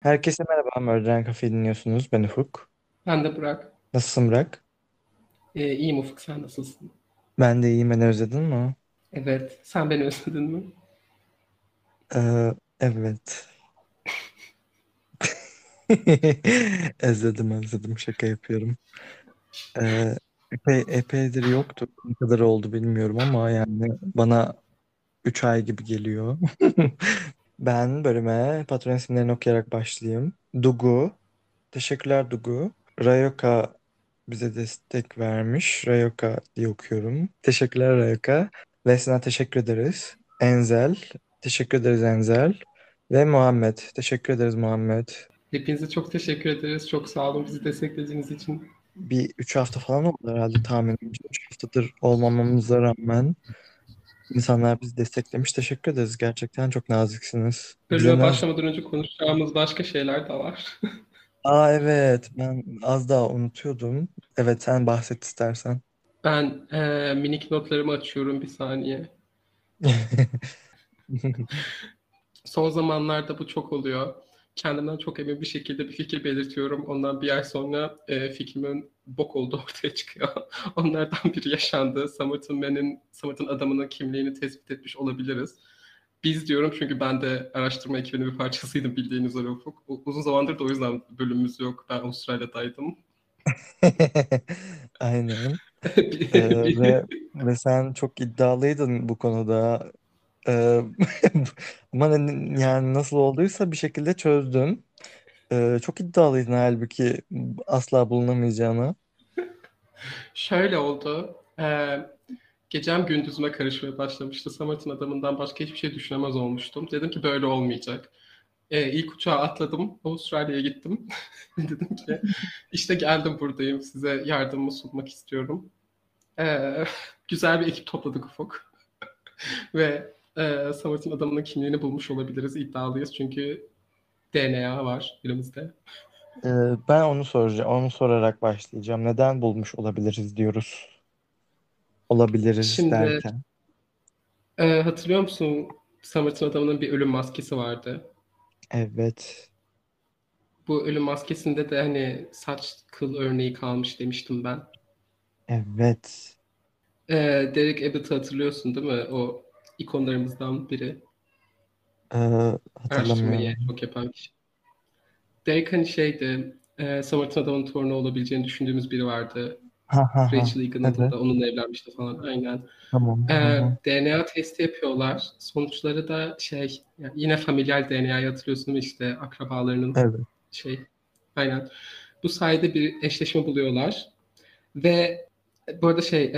Herkese merhaba, Mörden Kafe dinliyorsunuz. Ben Ufuk. Ben de Burak. Nasılsın Burak? Ee, iyiyim Ufuk, sen nasılsın? Ben de iyiyim, beni özledin mi? Evet, sen beni özledin mi? Ee, evet. Özledim, özledim. Şaka yapıyorum. Ee, epey, epeydir yoktu. Ne kadar oldu bilmiyorum ama yani bana 3 ay gibi geliyor. Ben bölüme patron isimlerini okuyarak başlayayım. Dugu. Teşekkürler Dugu. Rayoka bize destek vermiş. Rayoka diye okuyorum. Teşekkürler Rayoka. Vesna teşekkür ederiz. Enzel. Teşekkür ederiz Enzel. Ve Muhammed. Teşekkür ederiz Muhammed. Hepinize çok teşekkür ederiz. Çok sağ olun bizi desteklediğiniz için. Bir üç hafta falan oldu herhalde tahminimce. Üç haftadır olmamamıza rağmen insanlar bizi desteklemiş. Teşekkür ederiz. Gerçekten çok naziksiniz. Bölüme ne- başlamadan önce konuşacağımız başka şeyler de var. Aa evet ben az daha unutuyordum. Evet sen bahset istersen. Ben e, minik notlarımı açıyorum bir saniye. Son zamanlarda bu çok oluyor. Kendimden çok emin bir şekilde bir fikir belirtiyorum. Ondan bir ay sonra e, fikrimin bok olduğu ortaya çıkıyor. Onlardan biri yaşandı. Samart'ın Man'in, Samart'ın adamının kimliğini tespit etmiş olabiliriz. Biz diyorum çünkü ben de araştırma ekibinin bir parçasıydım bildiğiniz üzere Ufuk. Uzun zamandır da o yüzden bölümümüz yok. Ben Avustralya'daydım. Aynen. Ee, ve ve sen çok iddialıydın bu konuda. Ee, ama yani nasıl olduysa bir şekilde çözdün. Ee, çok iddialıydın halbuki asla bulunamayacağını. Şöyle oldu. Ee, gecem gündüzüme karışmaya başlamıştı. Samet'in adamından başka hiçbir şey düşünemez olmuştum. Dedim ki böyle olmayacak. Ee, ilk uçağa atladım. Avustralya'ya gittim. Dedim ki işte geldim buradayım. Size yardımımı sunmak istiyorum. Ee, güzel bir ekip topladık Ufuk. Ve e, Samet'in adamının kimliğini bulmuş olabiliriz. İddialıyız çünkü DNA var elimizde. Ee, ben onu soracağım, onu sorarak başlayacağım. Neden bulmuş olabiliriz diyoruz. Olabiliriz Şimdi derken. e, hatırlıyor musun Samet'in adamının bir ölüm maskesi vardı. Evet. Bu ölüm maskesinde de hani saç kıl örneği kalmış demiştim ben. Evet. Ee, Derek Abbott'ı hatırlıyorsun değil mi? O ikonlarımızdan biri. Ee, hatırlamıyorum. çok yapan kişi. Derek hani şeydi, e, Samaritan adamın torunu olabileceğini düşündüğümüz biri vardı. Ha ha ha. Rachel Egan Evet. adında onunla evlenmişti falan. Aynen. Tamam. Ee, hı. DNA testi yapıyorlar. Sonuçları da şey, yani yine familial DNA'yı hatırlıyorsun? İşte akrabalarının Evet. şey. Aynen. Bu sayede bir eşleşme buluyorlar. Ve bu arada şey, e,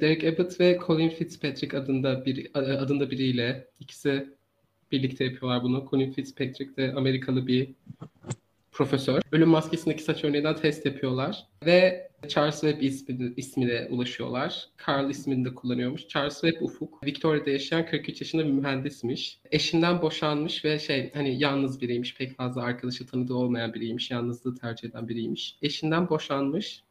Derek Abbott ve Colin Fitzpatrick adında bir adında biriyle ikisi birlikte yapıyorlar bunu. Colin Fitzpatrick de Amerikalı bir profesör. Ölüm maskesindeki saç örneğinden test yapıyorlar ve Charles Webb ismi, ismine ulaşıyorlar. Carl ismini de kullanıyormuş. Charles Webb Ufuk. Victoria'da yaşayan 43 yaşında bir mühendismiş. Eşinden boşanmış ve şey hani yalnız biriymiş. Pek fazla arkadaşı tanıdığı olmayan biriymiş. Yalnızlığı tercih eden biriymiş. Eşinden boşanmış.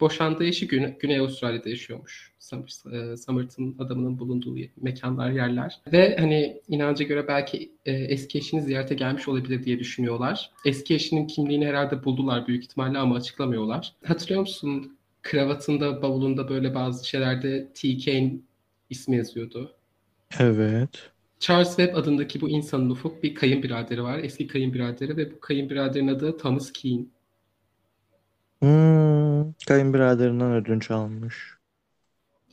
Boşandığı eşi Güne- Güney Avustralya'da yaşıyormuş. Summer- e, adamının bulunduğu mekanlar, yerler. Ve hani inanca göre belki e, eski eşini ziyarete gelmiş olabilir diye düşünüyorlar. Eski eşinin kimliğini herhalde buldular büyük ihtimalle ama açıklamıyorlar. Hatırlıyor musun? Kravatında, bavulunda böyle bazı şeylerde T. Kane ismi yazıyordu. Evet. Charles Webb adındaki bu insanın ufuk bir kayınbiraderi var. Eski kayınbiraderi ve bu kayınbiraderin adı Thomas Keane. Hmm, kayınbiraderinden ödünç almış.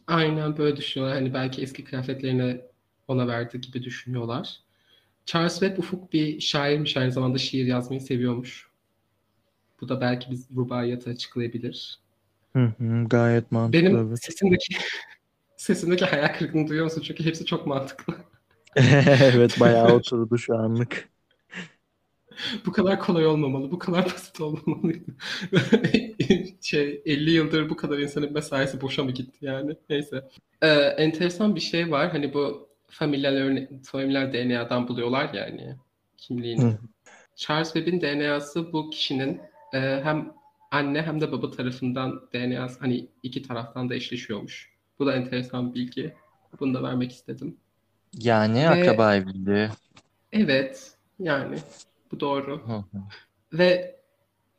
Aynen böyle düşünüyorlar. Hani belki eski kıyafetlerini ona verdi gibi düşünüyorlar. Charles Webb Ufuk bir şairmiş aynı zamanda şiir yazmayı seviyormuş. Bu da belki biz rubaiyatı açıklayabilir. Hı hı, gayet mantıklı Benim evet. sesimdeki sesimdeki hayal kırıklığını duyuyor musun? Çünkü hepsi çok mantıklı. Evet bayağı oturdu şu anlık. Bu kadar kolay olmamalı, bu kadar basit olmamalıydı. şey 50 yıldır bu kadar insanın mesaisi boşa mı gitti yani? Neyse. Ee, enteresan bir şey var. Hani bu familial örne familial DNA'dan buluyorlar yani kimliğini. Hı. Charles Webb'in DNA'sı bu kişinin e, hem anne hem de baba tarafından DNA'sı hani iki taraftan da eşleşiyormuş. Bu da enteresan bir bilgi. Bunu da vermek istedim. Yani Ve akraba evliliği. evet yani Bu doğru. Hı hı. Ve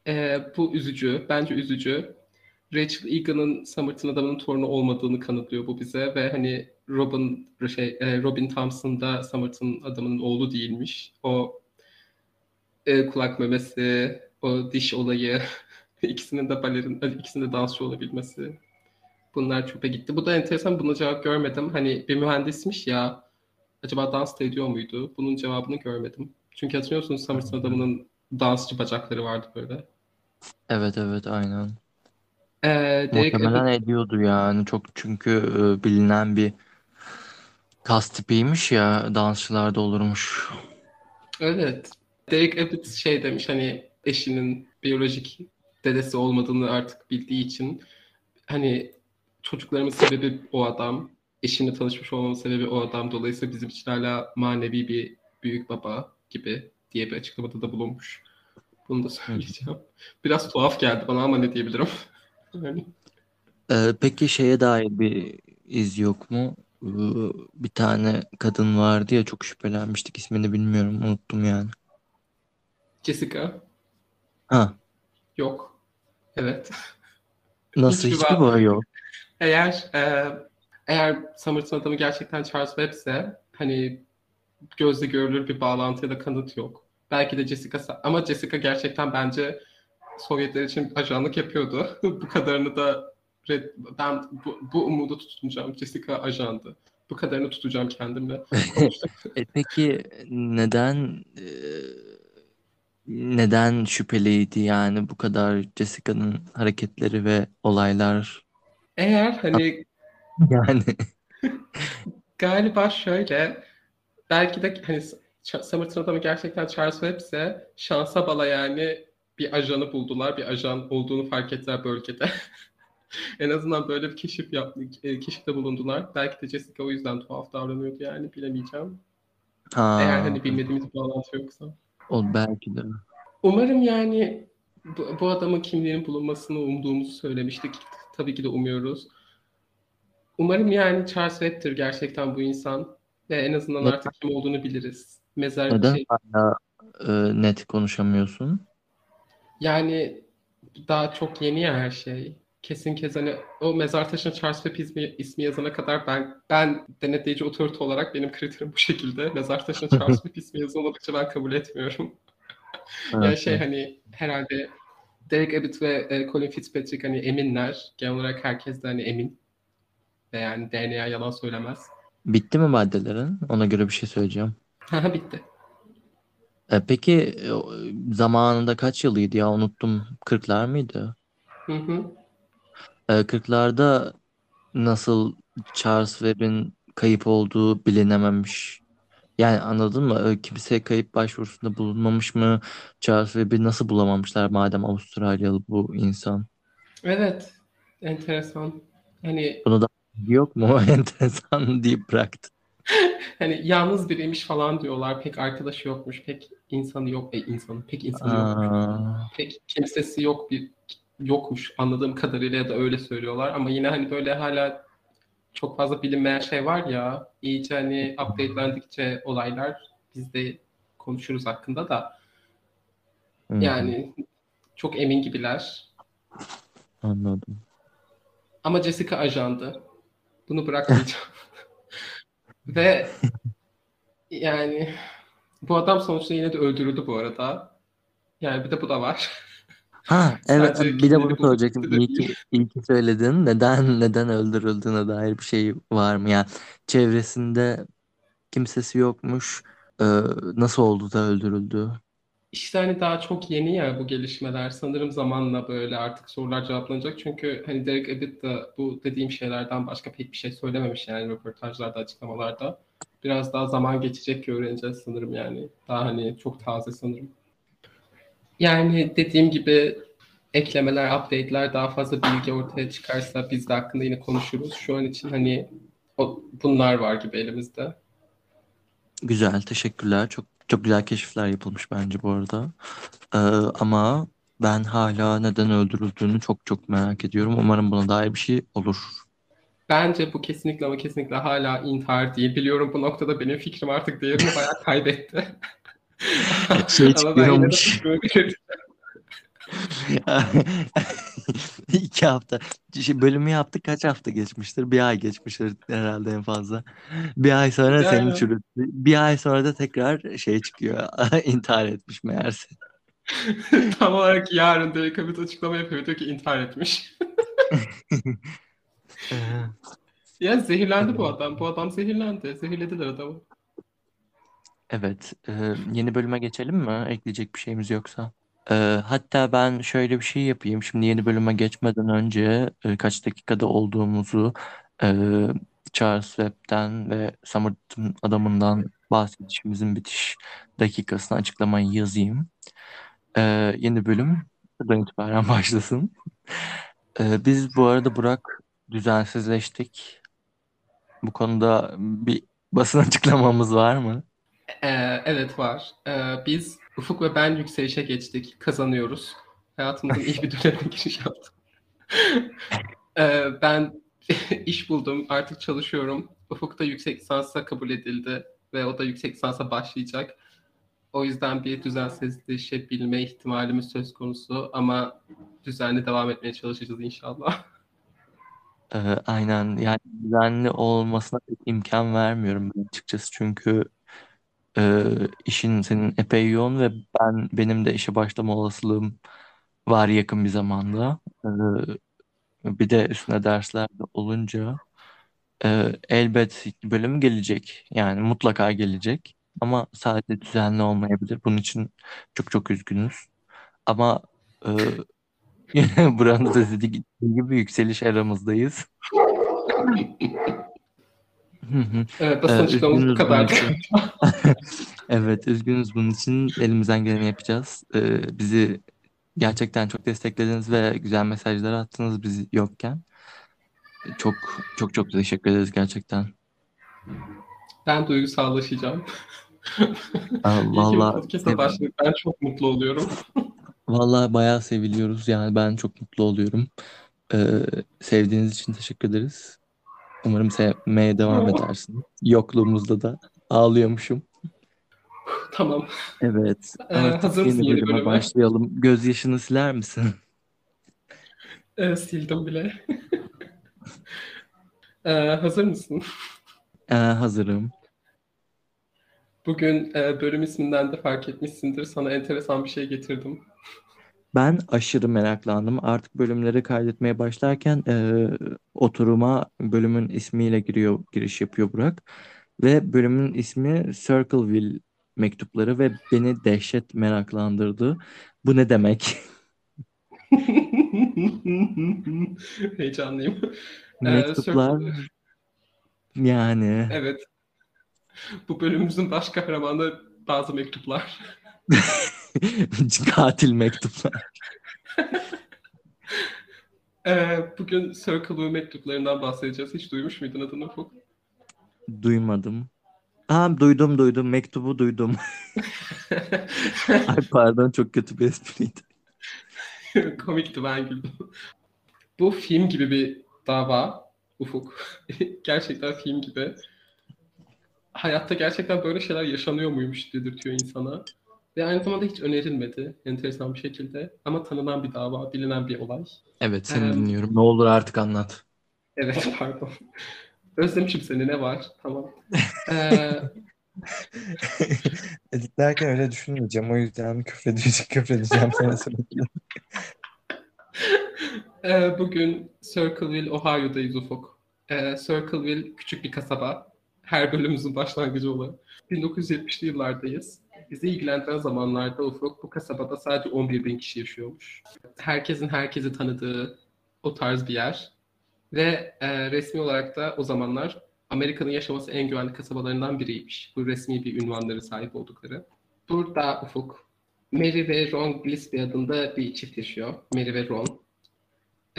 e, bu üzücü. Bence üzücü. Rachel Egan'ın Summerton adamının torunu olmadığını kanıtlıyor bu bize ve hani Robin şey e, Robin Thompson da Summerton adamının oğlu değilmiş. O e, kulak memesi, o diş olayı, ikisinin de balerin, ikisinin de dansçı olabilmesi. Bunlar çöpe gitti. Bu da enteresan. Buna cevap görmedim. Hani bir mühendismiş ya. Acaba dans da ediyor muydu? Bunun cevabını görmedim. Çünkü hatırlıyorsunuz Summerton adamının dansçı bacakları vardı böyle. Evet evet aynen. Ee, Derek Muhtemelen Abbott, ediyordu yani çok çünkü e, bilinen bir kas tipiymiş ya dansçılarda olurmuş. evet. Derek Abbott şey demiş hani eşinin biyolojik dedesi olmadığını artık bildiği için hani çocuklarımın sebebi o adam. Eşimle tanışmış olmamın sebebi o adam. Dolayısıyla bizim için hala manevi bir büyük baba gibi diye bir açıklamada da bulunmuş. Bunu da söyleyeceğim. Biraz tuhaf geldi bana ama ne diyebilirim. Yani Ee, peki şeye dair bir iz yok mu? Ee, bir tane kadın vardı ya çok şüphelenmiştik ismini bilmiyorum unuttum yani. Jessica Ha yok. Evet. nasıl Hiçbir hiçbir bağ- yok. Eğer e, eğer Summerton adamı gerçekten Charles Webb'se hani gözle görülür bir bağlantı ya da kanıt yok. Belki de Jessica ama Jessica gerçekten bence Sovyetler için ajanlık yapıyordu. bu kadarını da red, ben bu, bu umudu tutunacağım. Jessica ajandı. Bu kadarını tutacağım kendimle. E, peki neden e, neden şüpheliydi yani bu kadar Jessica'nın hareketleri ve olaylar Eğer hani yani galiba şöyle belki de hani Summerton adamı gerçekten Charles Webb'se şansa bala yani bir ajanı buldular. Bir ajan olduğunu fark ettiler bölgede. En azından böyle bir keşif yap, e, keşifte bulundular. Belki de Jessica o yüzden tuhaf davranıyordu yani bilemeyeceğim. ha Eğer hani bilmediğimiz bir bağlantı yoksa. o belki de. Umarım yani bu, bu adamın kimliğinin bulunmasını umduğumuzu söylemiştik. Tabii ki de umuyoruz. Umarım yani Charles Webb'tir gerçekten bu insan. Ve en azından Neden, artık kim olduğunu biliriz. Mezar neden şey hala e, net konuşamıyorsun? yani daha çok yeni ya her şey. Kesin kez hani o mezar taşına Charles Webb ismi, ismi yazana kadar ben ben denetleyici otorite olarak benim kriterim bu şekilde. Mezar taşına Charles Webb ismi yazılmadıkça ben kabul etmiyorum. Yani Evet, şey evet. hani herhalde Derek Abbott ve e, Colin Fitzpatrick hani eminler. Genel olarak herkes de hani emin. Ve yani DNA yalan söylemez. Bitti mi maddelerin? Ona göre bir şey söyleyeceğim. Haha bitti. E, peki e, o- zamanında kaç yılıydı ya unuttum. 40'lar mıydı? Hı hı. E, 40'larda nasıl Charles Webb'in kayıp olduğu bilinememiş. Yani anladın mı? E, Kimse kayıp başvurusunda bulunmamış mı? Charles Webb'i nasıl bulamamışlar madem Avustralyalı bu insan? Evet. Enteresan. Hani Bunu da yok mu? Enteresan deyip bıraktı. hani yalnız biriymiş falan diyorlar. Pek arkadaşı yokmuş. Pek insanı yok. E, insanı. Pek insanı yokmuş. Pek kimsesi yok bir yokmuş anladığım kadarıyla ya da öyle söylüyorlar. Ama yine hani böyle hala çok fazla bilinmeyen şey var ya. iyice hani update'lendikçe olaylar biz de konuşuruz hakkında da. Yani çok emin gibiler. anladım. Ama Jessica ajandı. Bunu bırakmayacağım. Ve yani bu adam sonuçta yine de öldürüldü bu arada. Yani bir de bu da var. Ha evet Sadece bir de bunu istedi İyi ki, iyi ki söyledin. Neden neden öldürüldüğüne dair bir şey var mı? Yani çevresinde kimsesi yokmuş. Ee, nasıl oldu da öldürüldü? İşte hani daha çok yeni ya bu gelişmeler. Sanırım zamanla böyle artık sorular cevaplanacak. Çünkü hani Derek Abbott da bu dediğim şeylerden başka pek bir şey söylememiş yani röportajlarda, açıklamalarda. Biraz daha zaman geçecek ki öğreneceğiz sanırım yani. Daha hani çok taze sanırım. Yani dediğim gibi eklemeler, update'ler daha fazla bilgi ortaya çıkarsa biz de hakkında yine konuşuruz. Şu an için hani o, bunlar var gibi elimizde. Güzel, teşekkürler. Çok çok güzel keşifler yapılmış bence bu arada. Ee, ama ben hala neden öldürüldüğünü çok çok merak ediyorum. Umarım buna dair bir şey olur. Bence bu kesinlikle ama kesinlikle hala intihar değil. Biliyorum bu noktada benim fikrim artık değerini bayağı kaybetti. Şey ben yine de çıkıyormuş. fikrim- İki hafta. Şey, bölümü yaptık kaç hafta geçmiştir? Bir ay geçmiştir herhalde en fazla. Bir ay sonra seni Yani. çürüttü. Bir ay sonra da tekrar şey çıkıyor. İntihar etmiş meğerse. Tam olarak yarın Derek Abbott açıklama yapıyor. Diyor ki intihar etmiş. Ya zehirlendi bu adam. Bu adam zehirlendi. Zehirlediler adamı. Evet, e, yeni bölüme geçelim mi? Ekleyecek bir şeyimiz yoksa. E, hatta ben şöyle bir şey yapayım. Şimdi yeni bölüme geçmeden önce e, kaç dakikada olduğumuzu e, Charles Webb'den ve Samurt'un adamından bahsedişimizin bitiş dakikasını açıklamayı yazayım. E, yeni bölüm buradan itibaren başlasın. E, biz bu arada Burak düzensizleştik. Bu konuda bir basın açıklamamız var mı? Ee, evet var. Ee, biz Ufuk ve ben yükselişe geçtik. Kazanıyoruz. Hayatımızın iyi bir dönemine giriş yaptık. Ee, ben iş buldum. Artık çalışıyorum. Ufuk da yüksek lisansa kabul edildi. Ve o da yüksek lisansa başlayacak. O yüzden bir düzensizleşebilme ihtimalimiz söz konusu. Ama düzenli devam etmeye çalışacağız inşallah. Ee, aynen yani düzenli olmasına pek imkan vermiyorum ben açıkçası çünkü e, işin senin epey yoğun ve ben benim de işe başlama olasılığım var yakın bir zamanda. Ee, bir de üstüne dersler de olunca e, elbet bölüm gelecek yani mutlaka gelecek ama sadece düzenli olmayabilir. Bunun için çok çok üzgünüz ama e, buranın da dediği gibi yükseliş aramızdayız. Hı hı. Evet, basın Ee, açıklamamız bu üzgünüz bunun kadardı. için. Evet, üzgünüz bunun için. Elimizden geleni yapacağız. Ee, bizi gerçekten çok desteklediniz ve güzel mesajlar attınız biz yokken. Çok çok çok teşekkür ederiz gerçekten. Ben duygusallaşacağım. Aa, İyi ki bu Valla podcast'a başladık. Ben çok mutlu oluyorum. valla bayağı seviliyoruz. Yani ben çok mutlu oluyorum. Ee, sevdiğiniz için teşekkür ederiz. Umarım sevmeye devam edersin. Yokluğumuzda da ağlıyormuşum. Tamam. Evet, Ee, artık hazır yeni bölüme bölüme? başlayalım. Gözyaşını siler misin? Ee, sildim bile. Ee, hazır mısın? Ee, hazırım. Bugün e, bölüm isminden de fark etmişsindir. Sana enteresan bir şey getirdim. Ben aşırı meraklandım. Artık bölümleri kaydetmeye başlarken e, oturuma bölümün ismiyle giriyor, giriş yapıyor Burak. Ve bölümün ismi Circleville mektupları ve beni dehşet meraklandırdı. Bu ne demek? Heyecanlıyım. Mektuplar yani Evet. Bu bölümümüzün baş kahramanı bazı mektuplar. katil mektuplar. Ee, bugün Circle U mektuplarından bahsedeceğiz. Hiç duymuş muydun adını Ufuk? Duymadım. Aa, duydum duydum. Mektubu duydum. Ay pardon çok kötü bir espriydi. Komikti ben güldüm. Bu film gibi bir dava Ufuk. gerçekten film gibi. Hayatta gerçekten böyle şeyler yaşanıyor muymuş dedirtiyor insana. Ve aynı zamanda hiç önerilmedi enteresan bir şekilde. Ama tanınan bir dava, bilinen bir olay. Evet seni Ee, dinliyorum. Ne olur artık anlat. Evet pardon. Özlemişim seni ne var? Tamam. Ee, Editlerken öyle düşünmeyeceğim. O yüzden küfredeceğim, küfredeceğim sana sürekli. e, bugün Circleville, Ohio'dayız Ufuk. E, Circleville küçük bir kasaba. Her bölümümüzün başlangıcı olan. 1970'li yıllardayız. Bizi ilgilendiren zamanlarda Ufuk bu kasabada sadece 11 bin kişi yaşıyormuş. Herkesin herkesi tanıdığı o tarz bir yer. Ve e, resmi olarak da o zamanlar Amerika'nın yaşaması en güvenli kasabalarından biriymiş. Bu resmi bir ünvanları sahip oldukları. Burada Ufuk, Mary ve Ron Gillespie adında bir çift yaşıyor. Mary ve Ron.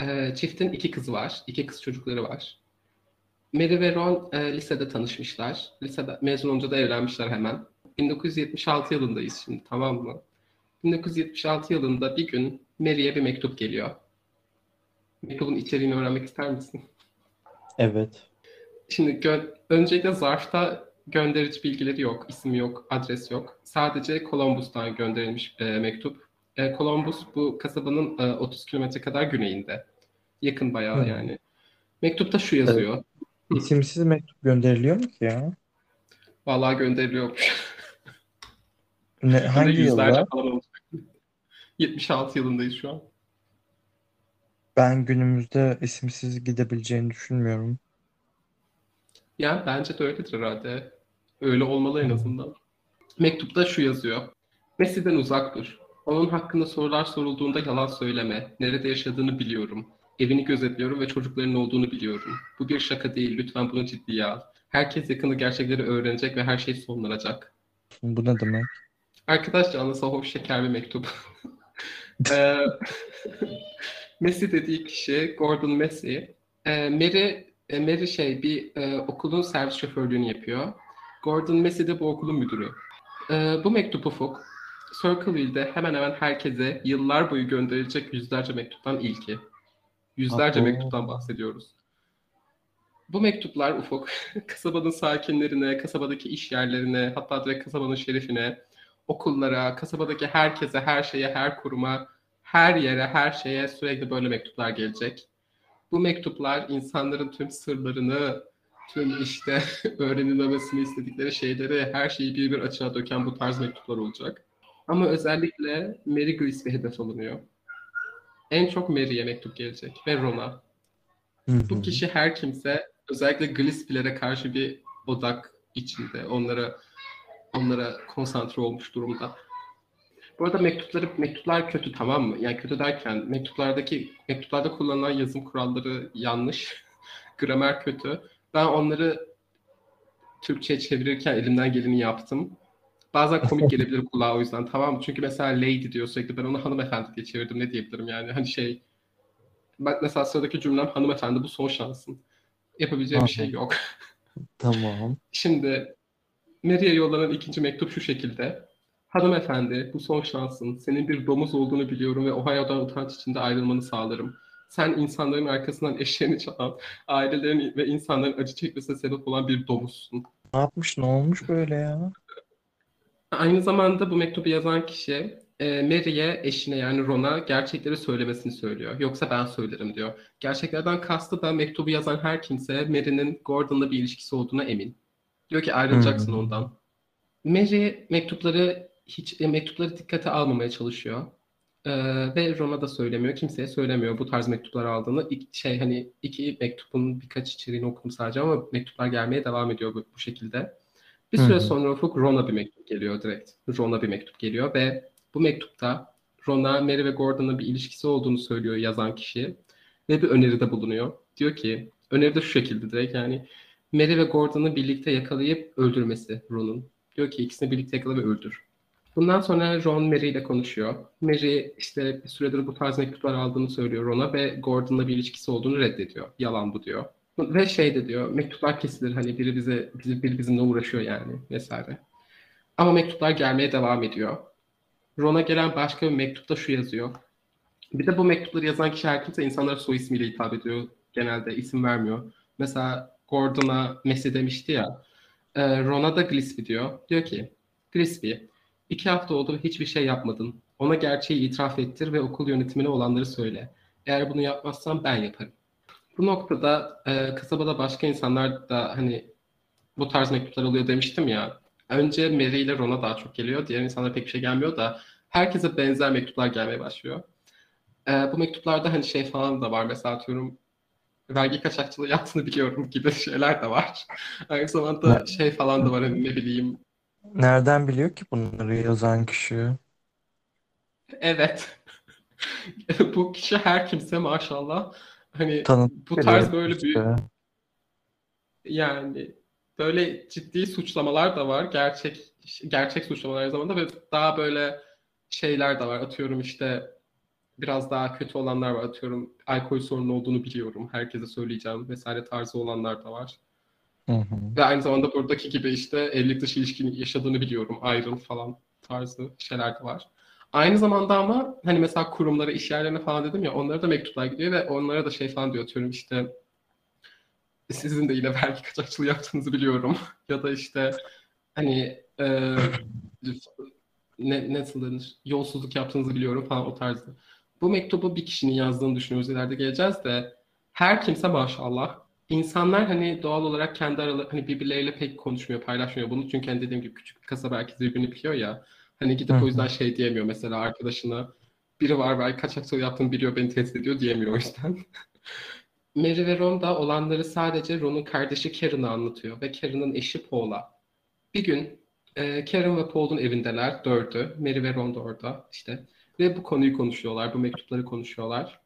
E, çiftin iki kızı var. iki kız çocukları var. Mary ve Ron e, lisede tanışmışlar. Lisede mezun olunca da evlenmişler hemen. 1976 yılındayız şimdi tamam mı? 1976 yılında bir gün Mary'e bir mektup geliyor. Mektubun içeriğini öğrenmek ister misin? Evet. Şimdi gö- öncelikle zarfta gönderici bilgileri yok, isim yok, adres yok. Sadece Columbus'tan gönderilmiş e, mektup. E, Columbus bu kasabanın e, 30 kilometre kadar güneyinde. Yakın bayağı Hı. yani. Mektupta şu yazıyor. İsimsiz mektup gönderiliyor mu ki ya? Vallahi gönderiliyormuş. Ne, hangi yılda? falan olacak. 76 yılındayız şu an. Ben günümüzde isimsiz gidebileceğini düşünmüyorum. Yani bence de öyledir herhalde. Öyle olmalı en Hı. azından. Mektupta şu yazıyor. Messi'den uzak dur. Onun hakkında sorular sorulduğunda yalan söyleme. Nerede yaşadığını biliyorum. Evini gözetliyorum ve çocukların olduğunu biliyorum. Bu bir şaka değil. Lütfen bunu ciddiye al. Herkes yakında gerçekleri öğrenecek ve her şey sonlanacak. Bu ne demek? Arkadaşça anlasa hoş şeker bir mektup. Ee, Messi dediği kişi Gordon Messi. Ee, Mary, e, Mary şey bir e, okulun servis şoförlüğünü yapıyor. Gordon Messi de bu okulun müdürü. Ee, bu mektup Ufuk, Circleville'de hemen hemen herkese yıllar boyu gönderilecek yüzlerce mektuptan ilki. Yüzlerce Abo. mektuptan bahsediyoruz. Bu mektuplar Ufuk, kasabanın sakinlerine, kasabadaki iş yerlerine, hatta direkt kasabanın şerifine, okullara, kasabadaki herkese, her şeye, her kuruma, her yere, her şeye sürekli böyle mektuplar gelecek. Bu mektuplar insanların tüm sırlarını, tüm işte öğrenilmemesini istedikleri şeyleri, her şeyi bir bir açığa döken bu tarz mektuplar olacak. Ama özellikle Mary Grisby hedef alınıyor. En çok Mary'e mektup gelecek ve Ron'a. Bu kişi her kimse özellikle Gillespie'lere karşı bir odak içinde. Onlara onlara konsantre olmuş durumda. Bu arada mektupları mektuplar kötü tamam mı? Yani kötü derken mektuplardaki mektuplarda kullanılan yazım kuralları yanlış. Gramer kötü. Ben onları Türkçe'ye çevirirken elimden geleni yaptım. Bazen komik gelebilir kulağa o yüzden tamam mı? Çünkü mesela lady diyor sürekli ben onu hanımefendi diye çevirdim ne diyebilirim yani hani şey bak mesela sıradaki cümlem hanımefendi bu son şansın. Yapabileceğim bir şey yok. Tamam. Şimdi Mary'e yollanan ikinci mektup şu şekilde. Hanımefendi, bu son şansın. Senin bir domuz olduğunu biliyorum ve Ohio'dan utanç içinde ayrılmanı sağlarım. Sen insanların arkasından eşeğini çalan, ailelerin ve insanların acı çekmesine sebep olan bir domuzsun. Ne yapmış? Ne olmuş böyle ya? Aynı zamanda bu mektubu yazan kişi e, Mary'e, eşine yani Ron'a gerçekleri söylemesini söylüyor. Yoksa ben söylerim diyor. Gerçeklerden kastı da mektubu yazan her kimse Mary'nin Gordon'la bir ilişkisi olduğuna emin. Diyor ki ayrılacaksın Hmm. ondan. Mary mektupları hiç e, mektupları dikkate almamaya çalışıyor. Ee, ve Ron'a da söylemiyor. Kimseye söylemiyor bu tarz mektuplar aldığını. İlk şey hani iki mektubun birkaç içeriğini okudum sadece ama mektuplar gelmeye devam ediyor bu, bu şekilde. Bir süre hı. sonra Ufuk Ron'a bir mektup geliyor direkt. Ron'a bir mektup geliyor ve bu mektupta Ron'a Mary ve Gordon'la bir ilişkisi olduğunu söylüyor yazan kişi ve bir öneride bulunuyor. Diyor ki öneride şu şekilde direkt yani Mary ve Gordon'ı birlikte yakalayıp öldürmesi Ron'un. Diyor ki ikisini birlikte yakala ve öldür. Bundan sonra Ron Mary ile konuşuyor. Mary işte bir süredir bu tarz mektuplar aldığını söylüyor Ron'a ve Gordon'la bir ilişkisi olduğunu reddediyor. Yalan bu diyor. Ve şey de diyor mektuplar kesilir hani biri bize biri, biri bizimle uğraşıyor yani vesaire. Ama mektuplar gelmeye devam ediyor. Ron'a gelen başka bir mektupta şu yazıyor. Bir de bu mektupları yazan kişi her kimse insanlara soy ismiyle hitap ediyor. Genelde isim vermiyor. Mesela Gordon'a Messi demişti ya. E, Ron'a da Gillespie diyor. Diyor ki Gillespie iki hafta oldu hiçbir şey yapmadın. Ona gerçeği itiraf ettir ve okul yönetimine olanları söyle. Eğer bunu yapmazsan ben yaparım. Bu noktada e, kasabada başka insanlar da hani bu tarz mektuplar oluyor demiştim ya. Önce Mary ile Ron'a daha çok geliyor. Diğer insanlara pek bir şey gelmiyor da herkese benzer mektuplar gelmeye başlıyor. E, bu mektuplarda hani şey falan da var. Mesela atıyorum vergi kaçakçılığı yaptığını biliyorum gibi şeyler de var. Aynı zamanda Ne- şey falan da var hani ne bileyim. Nereden biliyor ki bunları yazan kişi? Evet. bu kişi her kimse maşallah. Hani Tanıdık bu tarz böyle büyük işte. Yani böyle ciddi suçlamalar da var. Gerçek gerçek suçlamalar aynı zamanda ve daha böyle şeyler de var. Atıyorum işte biraz daha kötü olanlar var. Atıyorum alkol sorunu olduğunu biliyorum. Herkese söyleyeceğim vesaire tarzı olanlar da var. Hı hı. Ve aynı zamanda buradaki gibi işte evlilik dışı ilişkini yaşadığını biliyorum. Ayrıl falan tarzı şeyler de var. Aynı zamanda ama hani mesela kurumlara, iş yerlerine falan dedim ya onlara da mektuplar gidiyor ve onlara da şey falan diyor atıyorum işte sizin de yine vergi kaçakçılığı yaptığınızı biliyorum. ya da işte hani e, ne, nasıl denir? Yolsuzluk yaptığınızı biliyorum falan o tarzda. Bu mektubu bir kişinin yazdığını düşünüyoruz ileride geleceğiz de her kimse maşallah insanlar hani doğal olarak kendi araları hani birbirleriyle pek konuşmuyor, paylaşmıyor bunu. Çünkü hani dediğim gibi küçük bir kasaba herkes birbirini biliyor ya. Hani gidip o yüzden şey diyemiyor mesela arkadaşına biri var belki kaçakçılık yaptığını biliyor beni tehdit ediyor diyemiyor o yüzden. Mary ve Ron da olanları sadece Ron'un kardeşi Karen'a anlatıyor ve Karen'ın eşi Paul'a. Bir gün e, Karen ve Paul'un evindeler dördü. Mary ve Ron da orada işte. Ve bu konuyu konuşuyorlar, bu mektupları konuşuyorlar.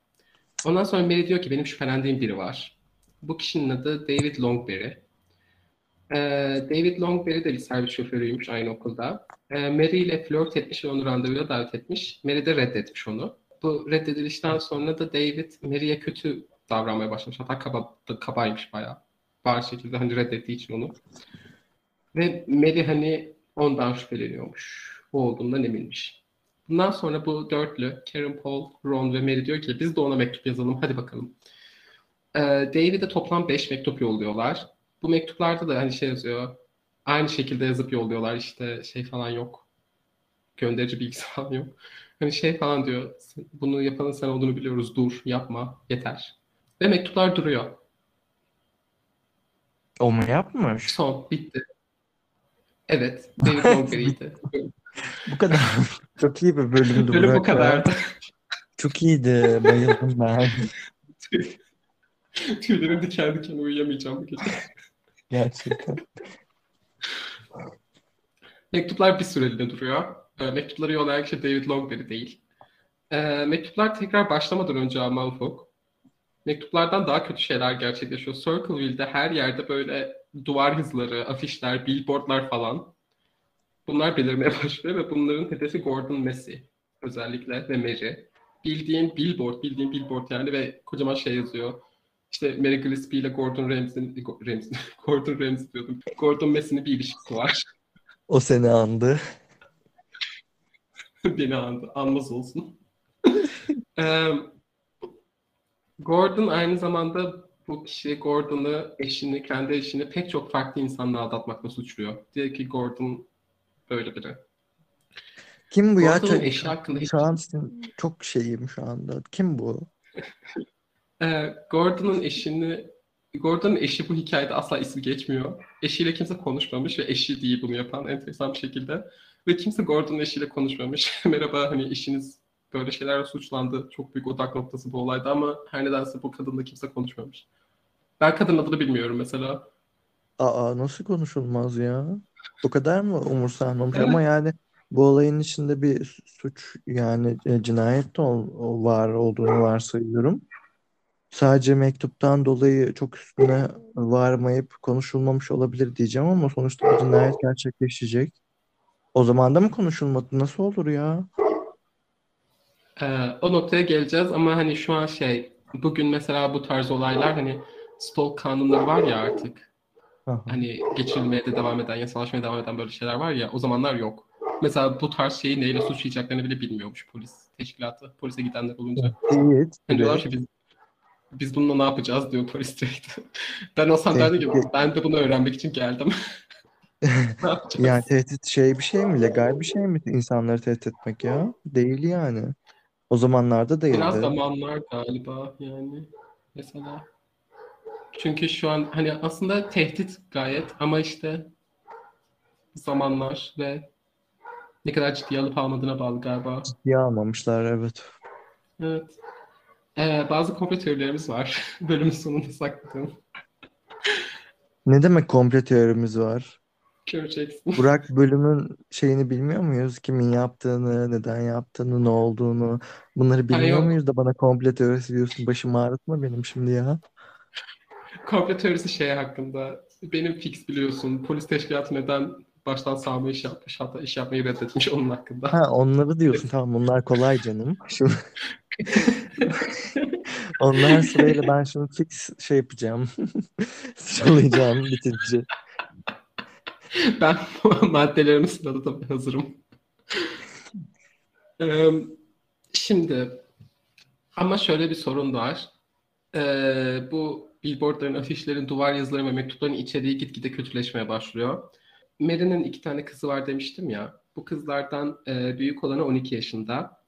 Ondan sonra Mary diyor ki benim şüphelendiğim biri var. Bu kişinin adı David Longberry. Ee, David Longberry de bir servis şoförüymüş aynı okulda. Ee, Mary ile flört etmiş ve onu randevuya davet etmiş. Mary de reddetmiş onu. Bu reddedilişten sonra da David Mary'e kötü davranmaya başlamış. Hatta kaba, kabaymış bayağı. Var şekilde hani reddettiği için onu. Ve Mary hani ondan şüpheleniyormuş. Bu olduğundan eminmiş. Bundan sonra bu dörtlü Karen, Paul, Ron ve Mary diyor ki biz de ona mektup yazalım hadi bakalım. Ee, David'e toplam 5 mektup yolluyorlar. Bu mektuplarda da hani şey yazıyor. Aynı şekilde yazıp yolluyorlar işte şey falan yok. Gönderici bilgisi falan yok. Hani şey falan diyor. Bunu yapanın sen olduğunu biliyoruz. Dur, yapma, yeter. Ve mektuplar duruyor. O mu yapmış? Son, bitti. Evet, David bu kadar. Çok iyi bir bölümdü. Bölüm bu kadardı. Çok iyiydi. Bayıldım ben. Tüylerim diken diken uyuyamayacağım bu gece. Gerçekten. Mektuplar bir süreliğine duruyor. E, mektupları yollayan kişi David Longberry değil. E, mektuplar tekrar başlamadan önce ama ufuk. Mektuplardan daha kötü şeyler gerçekleşiyor. Circleville'de her yerde böyle duvar yazıları, afişler, billboardlar falan. Bunlar belirmeye başlıyor ve bunların hedefi Gordon Massey özellikle ve Mary. Bildiğin billboard, bildiğin billboard yani ve kocaman şey yazıyor. İşte Mary Gillespie ile Gordon Ramsay'in Ramsay, Gordon Ramsay diyordum. Gordon Massey'nin bir ilişkisi var. O seni andı. Beni andı. Anmaz olsun. Gordon aynı zamanda bu kişi Gordon'ı, eşini, kendi eşini pek çok farklı insanla aldatmakla suçluyor. Diyor ki Gordon böyle biri. Kim bu ya? Gordon'un eşi hakkında hiç... Şu an çok şeyim şu anda. Kim bu? Ee, Gordon'un eşini Gordon'un eşi bu hikayede asla ismi geçmiyor. Eşiyle kimse konuşmamış ve eşi değil bunu yapan enteresan bir şekilde. Ve kimse Gordon'un eşiyle konuşmamış. Merhaba hani eşiniz böyle şeylerle suçlandı. Çok büyük odak noktası bu olayda ama her nedense bu kadınla kimse konuşmamış. Ben kadın adını bilmiyorum mesela. Aa nasıl konuşulmaz ya? O kadar mı umursanmamış evet. ama yani bu olayın içinde bir suç yani e, cinayet de var olduğunu varsayıyorum sadece mektuptan dolayı çok üstüne varmayıp konuşulmamış olabilir diyeceğim ama sonuçta bir cinayet gerçekleşecek. O zaman da mı konuşulmadı? Nasıl olur ya? Ee, o noktaya geleceğiz ama hani şu an şey bugün mesela bu tarz olaylar hani stalk kanunları var ya artık. Aha. Hani geçirilmeye de devam eden, yasalaşmaya devam eden böyle şeyler var ya o zamanlar yok. Mesela bu tarz şeyi neyle suçlayacaklarını bile bilmiyormuş polis teşkilatı. Polise gidenler olunca. Evet. Hani diyorlar ki biz biz bununla ne yapacağız diyor polis direkt. ben olsam derdim ki ben de bunu öğrenmek için geldim. Yani tehdit şey bir şey mi? Legal bir şey mi insanları tehdit etmek ya? Değil yani. O zamanlarda değildi. Biraz zamanlar galiba yani. Mesela. Çünkü şu an hani aslında tehdit gayet ama işte zamanlar ve ne kadar ciddiye alıp almadığına bağlı galiba. Ciddiye almamışlar evet. Evet. Ee, bazı komplo teorilerimiz var. Bölümün sonunda sakladığım. Ne demek komplo teorimiz var? Göreceksin. Burak bölümün şeyini bilmiyor muyuz? Kimin yaptığını, neden yaptığını, ne olduğunu. Bunları bilmiyor muyuz da bana komplo teorisi diyorsun. Başım ağrıtma benim şimdi ya. Komplo teorisi şey hakkında. Benim fix biliyorsun. Polis teşkilatı neden baştan sağma iş yapmış hatta iş yapmayı reddetmiş onun hakkında. Ha onları diyorsun tamam bunlar kolay canım. Şimdi onlar sırayla ben şimdi fix şey yapacağım. Sıralayacağım bitince. Ben maddelerimi sıraladım hazırım. Ee, şimdi ama şöyle bir sorun var. Ee, bu billboardların, afişlerin, duvar yazıları ve mektupların içeriği gitgide kötüleşmeye başlıyor. Mary'nin iki tane kızı var demiştim ya. Bu kızlardan e, büyük olanı 12 yaşında.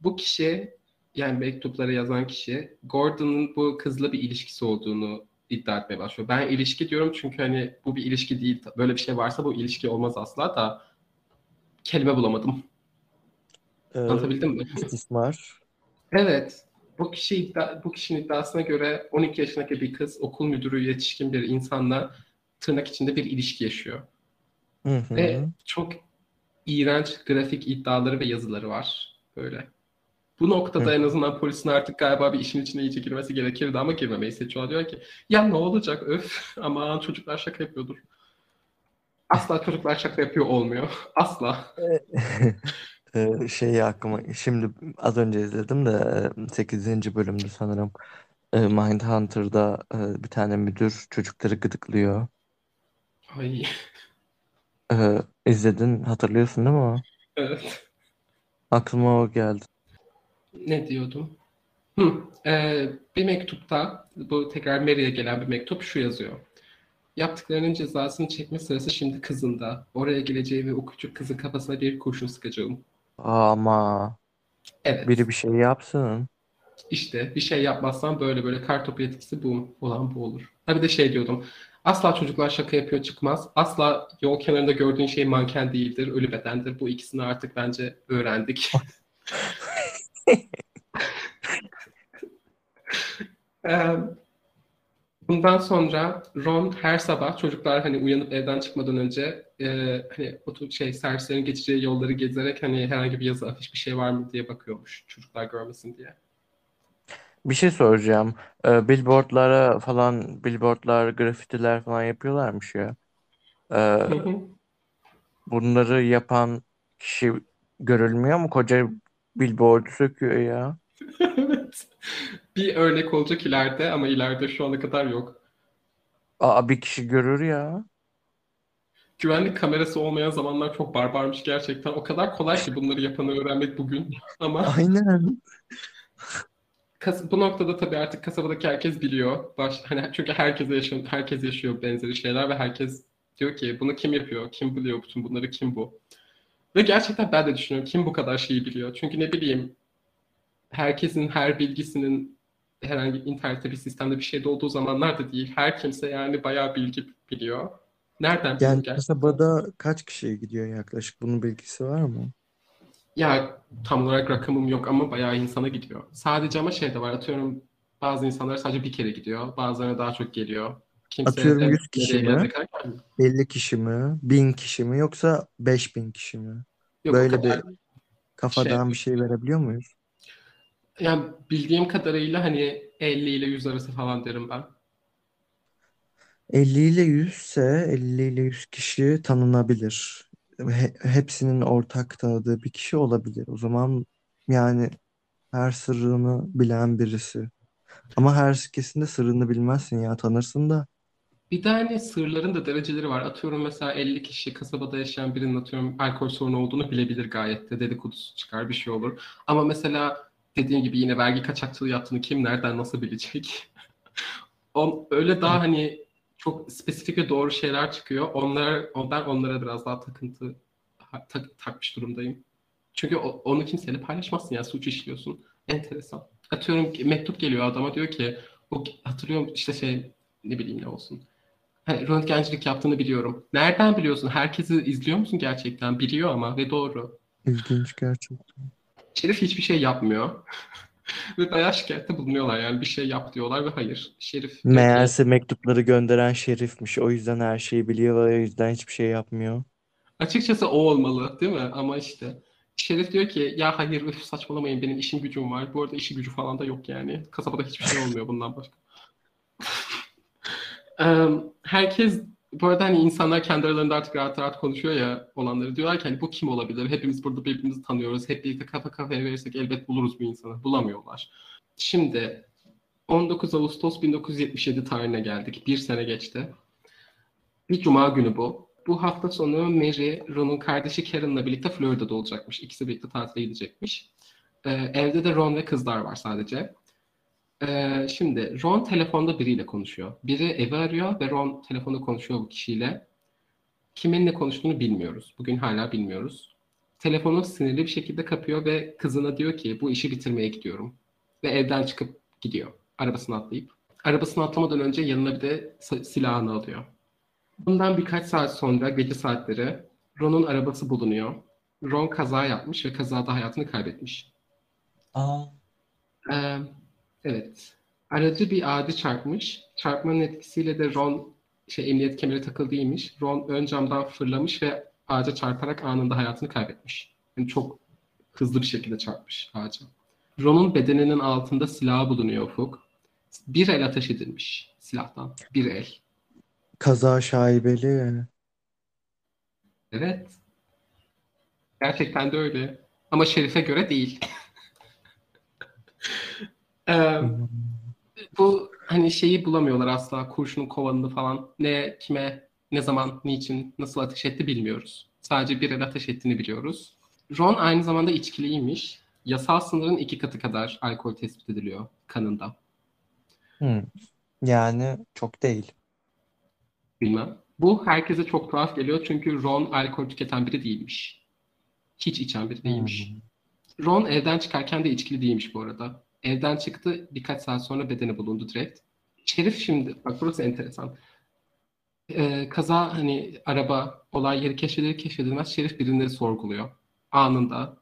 Bu kişi yani mektupları yazan kişi Gordon'ın bu kızla bir ilişkisi olduğunu iddia etmeye başlıyor. Ben ilişki diyorum çünkü hani bu bir ilişki değil. Böyle bir şey varsa bu ilişki olmaz asla da kelime bulamadım. Ee, Anlatabildim mi? istismar. Evet. Bu kişi iddia, bu kişinin iddiasına göre 12 yaşındaki bir kız okul müdürü yetişkin bir insanla tırnak içinde bir ilişki yaşıyor. Hı hı. Ve çok iğrenç grafik iddiaları ve yazıları var böyle. Bu noktada Hı. en azından polisin artık galiba bir işin içine iyice girmesi gerekirdi ama girmemeyi seçiyorlar. Diyor ki ya ne olacak öf aman çocuklar şaka yapıyordur. Asla çocuklar şaka yapıyor olmuyor. Asla. Ee, şey aklıma şimdi az önce izledim de 8. bölümdü sanırım. Ee, Mindhunter'da e, bir tane müdür çocukları gıdıklıyor. Ay Ee, izledin hatırlıyorsun değil mi o? evet. Aklıma o geldi. Ne diyordum? Hı, e, bir mektupta bu tekrar Mary'e gelen bir mektup şu yazıyor. Yaptıklarının cezasını çekme sırası şimdi kızında. Oraya geleceği ve o küçük kızın kafasına bir kurşun sıkacağım. Ama Evet. biri bir şey yapsın. İşte bir şey yapmazsan böyle böyle kartopu etkisi bu olan bu olur. Ha bir de şey diyordum. Asla çocuklar şaka yapıyor çıkmaz. Asla yol kenarında gördüğün şey manken değildir, ölü bedendir. Bu ikisini artık bence öğrendik. Eee, Bundan sonra Ron her sabah çocuklar hani uyanıp evden çıkmadan önce e, hani otur şey servislerin geçeceği yolları gezerek hani herhangi bir yazı afiş bir şey var mı diye bakıyormuş çocuklar görmesin diye. Bir şey soracağım. Ee, billboardlara falan billboardlar, grafitiler falan yapıyorlarmış ya. Ee, Hı hı. bunları yapan kişi görülmüyor mu? Koca billboardu söküyor ya. Evet. Bir örnek olacak ileride ama ileride şu ana kadar yok. Aa bir kişi görür ya. Güvenlik kamerası olmayan zamanlar çok barbarmış gerçekten. O kadar kolay ki bunları yapanı öğrenmek bugün. Ama Aynen. kas- bu noktada tabii artık kasabadaki herkes biliyor. Baş, hani çünkü herkes yaşıyor, herkes yaşıyor benzeri şeyler ve herkes diyor ki bunu kim yapıyor? Kim biliyor bütün bunları? Kim bu? Ve gerçekten ben de düşünüyorum kim bu kadar şeyi biliyor? Çünkü ne bileyim herkesin her bilgisinin herhangi internette bir sistemde bir şeyde olduğu zamanlar da değil. Her kimse yani bayağı bilgi biliyor. Nereden Yani gerçekten? kasabada kaç kişiye gidiyor yaklaşık? Bunun bilgisi var mı? Ya tam olarak rakamım yok ama bayağı insana gidiyor. Sadece ama şey de var atıyorum bazı insanlar sadece bir kere gidiyor. Bazılarına daha çok geliyor. Kimse Atıyorum de 100 kişi mi? gelene kadar gelmiyor. 50 kişi mi? 1000 kişi mi? Yoksa 5000 kişi mi? Yok Böyle bir kafadan bir şey verebiliyor muyuz? Yani bildiğim kadarıyla hani 50 ile 100 arası falan derim ben. 50 ile 100 ise 50 ile 100 kişi tanınabilir. He- hepsinin ortak tanıdığı bir kişi olabilir. O zaman yani her sırrını bilen birisi. Ama herkesin de sırrını bilmezsin ya tanırsın da. Bir de hani sırların da dereceleri var. Atıyorum mesela 50 kişi kasabada yaşayan birinin atıyorum alkol sorunu olduğunu bilebilir gayet de dedikodusu çıkar bir şey olur. Ama mesela dediğim gibi yine vergi kaçakçılığı yaptığını kim nereden nasıl bilecek? On, öyle daha hani çok spesifik ve doğru şeyler çıkıyor. Onlar, ondan onlara biraz daha takıntı tak- takmış durumdayım. Çünkü o- onu kimseyle paylaşmazsın ya suç işliyorsun. Enteresan. Atıyorum mektup geliyor adama diyor ki o hatırlıyorum işte şey ne bileyim ne olsun. Hani röntgencilik yaptığını biliyorum. Nereden biliyorsun? Herkesi izliyor musun gerçekten? Biliyor ama ve doğru. İlginç gerçekten. Şerif hiçbir şey yapmıyor. Ve bayağı şikayette bulunuyorlar yani bir şey yap diyorlar ve hayır. Şerif Meğerse mektupları gönderen şerifmiş. O yüzden her şeyi biliyor ve o yüzden hiçbir şey yapmıyor. açıkçası o olmalı değil mi? Ama işte Şerif diyor ki ya hayır üf, saçmalamayın benim işim gücüm var. Bu arada işi gücü falan da yok yani. Kasabada hiçbir şey olmuyor bundan başka. Herkes bu arada hani insanlar kendi aralarında artık rahat rahat konuşuyor ya olanları. Diyorlar ki hani bu kim olabilir? Hepimiz burada birbirimizi tanıyoruz. Hep birlikte kafa kafaya verirsek elbet buluruz bu insanı. Bulamıyorlar. Şimdi 19 Ağustos 1977 tarihine geldik. Bir sene geçti. Bir cuma günü bu. Bu hafta sonu Mary, Ron'un kardeşi Karen'la birlikte Florida'da olacakmış. İkisi birlikte tatile gidecekmiş. Ee, evde de Ron ve kızlar var sadece. Ee, şimdi Ron telefonda biriyle konuşuyor. Biri evi arıyor ve Ron telefonda konuşuyor bu kişiyle. Kiminle konuştuğunu bilmiyoruz. Bugün hala bilmiyoruz. Telefonu sinirli bir şekilde kapıyor ve kızına diyor ki bu işi bitirmeye gidiyorum. Ve evden çıkıp gidiyor. Arabasına atlayıp. Arabasına atlamadan önce yanına bir de silahını alıyor. Bundan birkaç saat sonra gece saatleri Ron'un arabası bulunuyor. Ron kaza yapmış ve kazada hayatını kaybetmiş. Aa. Ee, evet. Aracı bir ağacı çarpmış. Çarpmanın etkisiyle de Ron şey emniyet kemeri takıldıymış. Ron ön camdan fırlamış ve ağaca çarparak anında hayatını kaybetmiş. Yani çok hızlı bir şekilde çarpmış ağaca. Ron'un bedeninin altında silahı bulunuyor Ufuk. Bir el ateş edilmiş silahtan. Bir el. Kaza şaibeli. Evet. Gerçekten de öyle. Ama Şerif'e göre değil. Ee, bu hani şeyi bulamıyorlar asla. Kurşunun kovanını falan. Ne, kime, ne zaman, niçin, nasıl ateş etti bilmiyoruz. Sadece bir el ateş ettiğini biliyoruz. Ron aynı zamanda içkiliymiş. Yasal sınırın iki katı kadar alkol tespit ediliyor kanında. Hmm. Yani çok değil. Bilmem. Bu herkese çok tuhaf geliyor çünkü Ron alkol tüketen biri değilmiş. Hiç içen biri değilmiş. Hmm. Ron evden çıkarken de içkili değilmiş bu arada. Evden çıktı birkaç saat sonra bedeni bulundu direkt. Şerif şimdi, bak burası enteresan. Ee, kaza hani araba olay yeri keşfedilir keşfedilmez Şerif birini sorguluyor. Anında.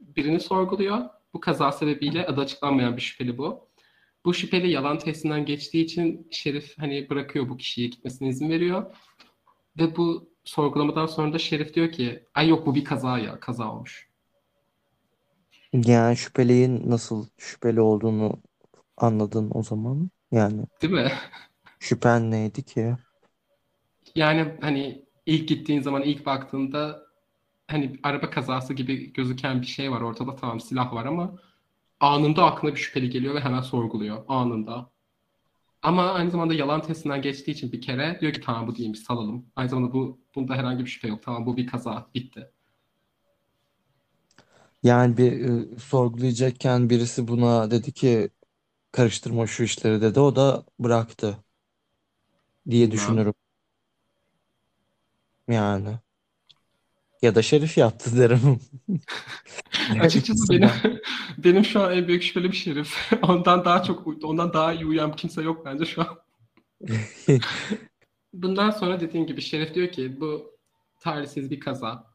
Birini sorguluyor. Bu kaza sebebiyle adı açıklanmayan bir şüpheli bu. Bu şüpheli yalan testinden geçtiği için Şerif hani bırakıyor bu kişiyi gitmesine izin veriyor. Ve bu sorgulamadan sonra da Şerif diyor ki ay yok bu bir kaza ya kaza olmuş. Yani şüpheliğin nasıl şüpheli olduğunu anladın o zaman. Yani Değil mi? şüphen neydi ki? Yani hani ilk gittiğin zaman ilk baktığında hani araba kazası gibi gözüken bir şey var ortada tamam silah var ama anında aklına bir şüpheli geliyor ve hemen sorguluyor anında. Ama aynı zamanda yalan testinden geçtiği için bir kere diyor ki tamam bu değilmiş salalım. Aynı zamanda bu bunda herhangi bir şüphe yok. Tamam bu bir kaza bitti. Yani bir e, sorgulayacakken birisi buna dedi ki karıştırma şu işleri dedi. O da bıraktı diye Bilmem. düşünürüm. Yani. Ya da Şerif yaptı derim. Açıkçası benim benim şu an en büyük şüphelim Şerif. Ondan daha çok ondan daha iyi uyan kimse yok bence şu an. Bundan sonra dediğim gibi Şerif diyor ki bu talihsiz bir kaza.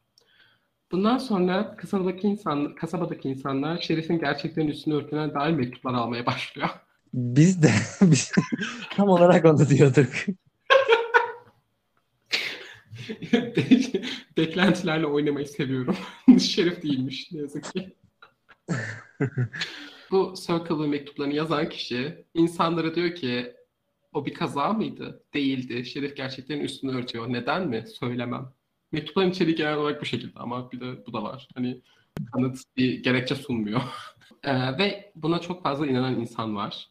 Bundan sonra kasabadaki insan, kasabadaki insanlar Şerif'in gerçekten üstünü örtünen dair mektuplar almaya başlıyor. Biz de biz tam olarak onu diyorduk. Beklentilerle oynamayı seviyorum. Şerif değilmiş ne yazık ki. Bu Circle mektuplarını yazan kişi insanlara diyor ki o bir kaza mıydı? Değildi. Şerif gerçekten üstünü örtüyor. Neden mi? Söylemem. Mektupların içeriği genel olarak bu şekilde ama bir de bu da var. Hani kanıt bir gerekçe sunmuyor. ee, ve buna çok fazla inanan insan var.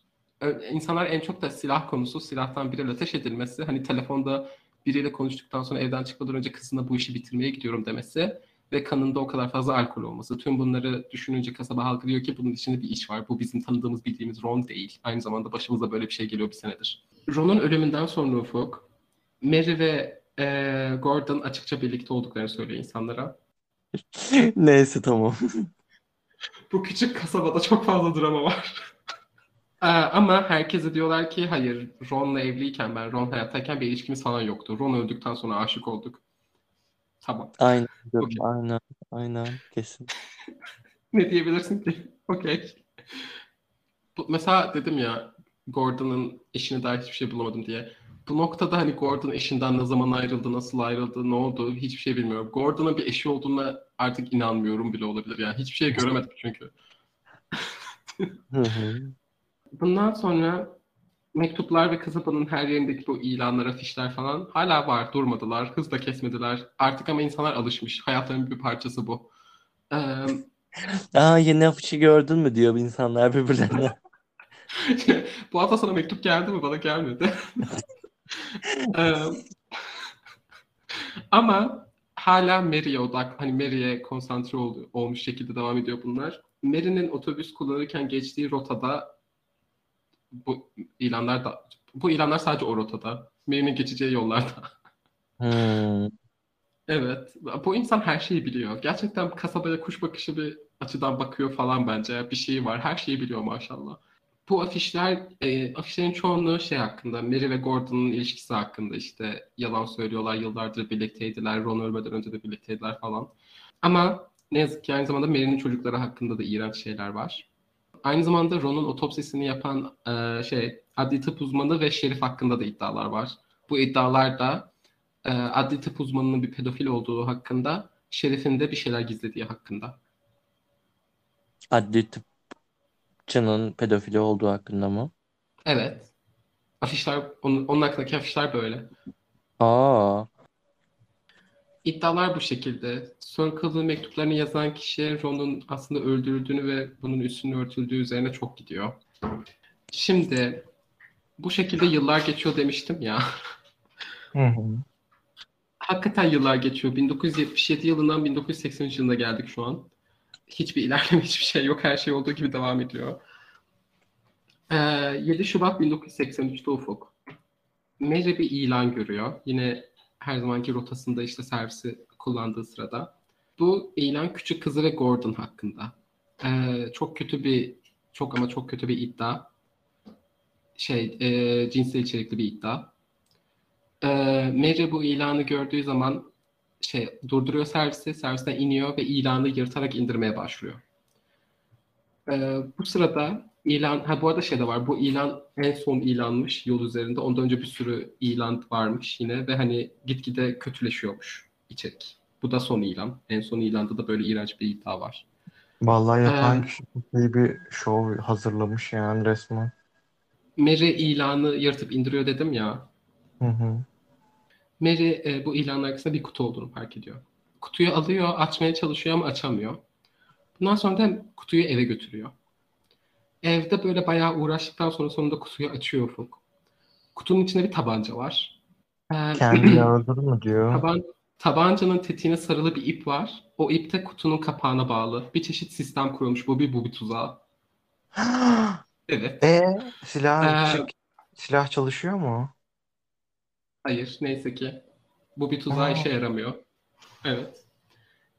İnsanlar en çok da silah konusu, silahtan biriyle ateş edilmesi, hani telefonda biriyle konuştuktan sonra evden çıkmadan önce kızına bu işi bitirmeye gidiyorum demesi ve kanında o kadar fazla alkol olması. Tüm bunları düşününce kasaba halkı diyor ki bunun içinde bir iş var. Bu bizim tanıdığımız, bildiğimiz Ron değil. Aynı zamanda başımıza böyle bir şey geliyor bir senedir. Ron'un ölümünden sonra Ufuk, Mary ve e, Gordon açıkça birlikte olduklarını söylüyor insanlara. Neyse tamam. Bu küçük kasabada çok fazla drama var. Ee, ama herkese diyorlar ki hayır Ron'la evliyken ben Ron hayattayken bir ilişkimiz falan yoktu. Ron öldükten sonra aşık olduk. Tamam. Aynen. Okey. Aynen. Aynen. Kesin. ne diyebilirsin ki? Okey. Mesela dedim ya Gordon'ın eşine dair hiçbir şey bulamadım diye. Bu noktada hani Gordon eşinden ne zaman ayrıldı, nasıl ayrıldı, ne oldu hiçbir şey bilmiyorum. Gordon'ın bir eşi olduğuna artık inanmıyorum bile olabilir. Yani hiçbir şey göremedim çünkü. Bundan sonra mektuplar ve kasabanın her yerindeki bu ilanlar, afişler falan hala var. Durmadılar, hız da kesmediler. Artık ama insanlar alışmış. Hayatlarının bir parçası bu. Ee, Aa yeni afişi gördün mü diyor insanlar birbirlerine. bu hafta sana mektup geldi mi? Bana gelmedi. Ee, ama hala Mary'e odak, hani Mary'e konsantre ol, olmuş şekilde devam ediyor bunlar. Mary'nin otobüs kullanırken geçtiği rotada Bu ilanlar da bu ilanlar sadece o rotada. Mary'nin geçeceği yollarda. Hmm. Evet. Bu insan her şeyi biliyor. Gerçekten kasabaya kuş bakışı bir açıdan bakıyor falan bence. Bir şeyi var. Her şeyi biliyor maşallah. Bu afişler, e, afişlerin çoğunluğu şey hakkında, Mary ve Gordon'un ilişkisi hakkında işte yalan söylüyorlar, yıllardır birlikteydiler, Ron ölmeden önce de birlikteydiler falan. Ama ne yazık ki aynı zamanda Mary'nin çocukları hakkında da iğrenç şeyler var. Aynı zamanda Ron'un otopsisini yapan e, şey adli tıp uzmanı ve şerif hakkında da iddialar var. Bu iddialar da e, adli tıp uzmanının bir pedofil olduğu hakkında, şerifin de bir şeyler gizlediği hakkında. Adli tıpçının pedofili olduğu hakkında mı? Evet. Afişler, onun, onun hakkındaki afişler böyle. Aa, İddialar bu şekilde. Circle'ın mektuplarını yazan kişi Ron'un aslında öldürüldüğünü ve bunun üstünü örtüldüğü üzerine çok gidiyor. Şimdi bu şekilde yıllar geçiyor demiştim ya. hı hı. Hakikaten yıllar geçiyor. 1977 yılından 1983 yılına geldik şu an. Hiçbir ilerleme, hiçbir şey yok. Her şey olduğu gibi devam ediyor. Ee, 7 Şubat 1983'te Ufuk. Mary bir ilan görüyor. Yine her zamanki rotasında işte servisi kullandığı sırada. Bu ilan küçük kızı ve Gordon hakkında. Ee, çok kötü bir, çok ama çok kötü bir iddia. Şey, e, cinsel içerikli bir iddia. Ee, Mary bu ilanı gördüğü zaman şey durduruyor servisi, servisten iniyor ve ilanı yırtarak indirmeye başlıyor. Ee, bu sırada ilan, ha bu arada şey de var, bu ilan en son ilanmış yol üzerinde. Ondan önce bir sürü ilan varmış yine ve hani gitgide kötüleşiyormuş içerik. Bu da son ilan. En son ilanda da böyle iğrenç bir iddia var. Vallahi yapan Ee, iyi bir şov hazırlamış yani resmen. Mary ilanı yırtıp indiriyor dedim ya. Hı hı. Mary e, bu ilanın arkasında bir kutu olduğunu fark ediyor. Kutuyu alıyor, açmaya çalışıyor ama açamıyor. Bundan sonra da kutuyu eve götürüyor. Evde böyle bayağı uğraştıktan sonra sonunda kutuyu açıyor Ufuk. Kutunun içinde bir tabanca var. Ee, Kendini öldür mü diyor. taban, tabancanın tetiğine sarılı bir ip var. O ip de kutunun kapağına bağlı. Bir çeşit sistem kurulmuş. Bu bir bu bir tuzağı. Evet. E silah Ee, silah çalışıyor mu? Hayır neyse ki. Bu bir tuzağı Aa. işe yaramıyor. Evet.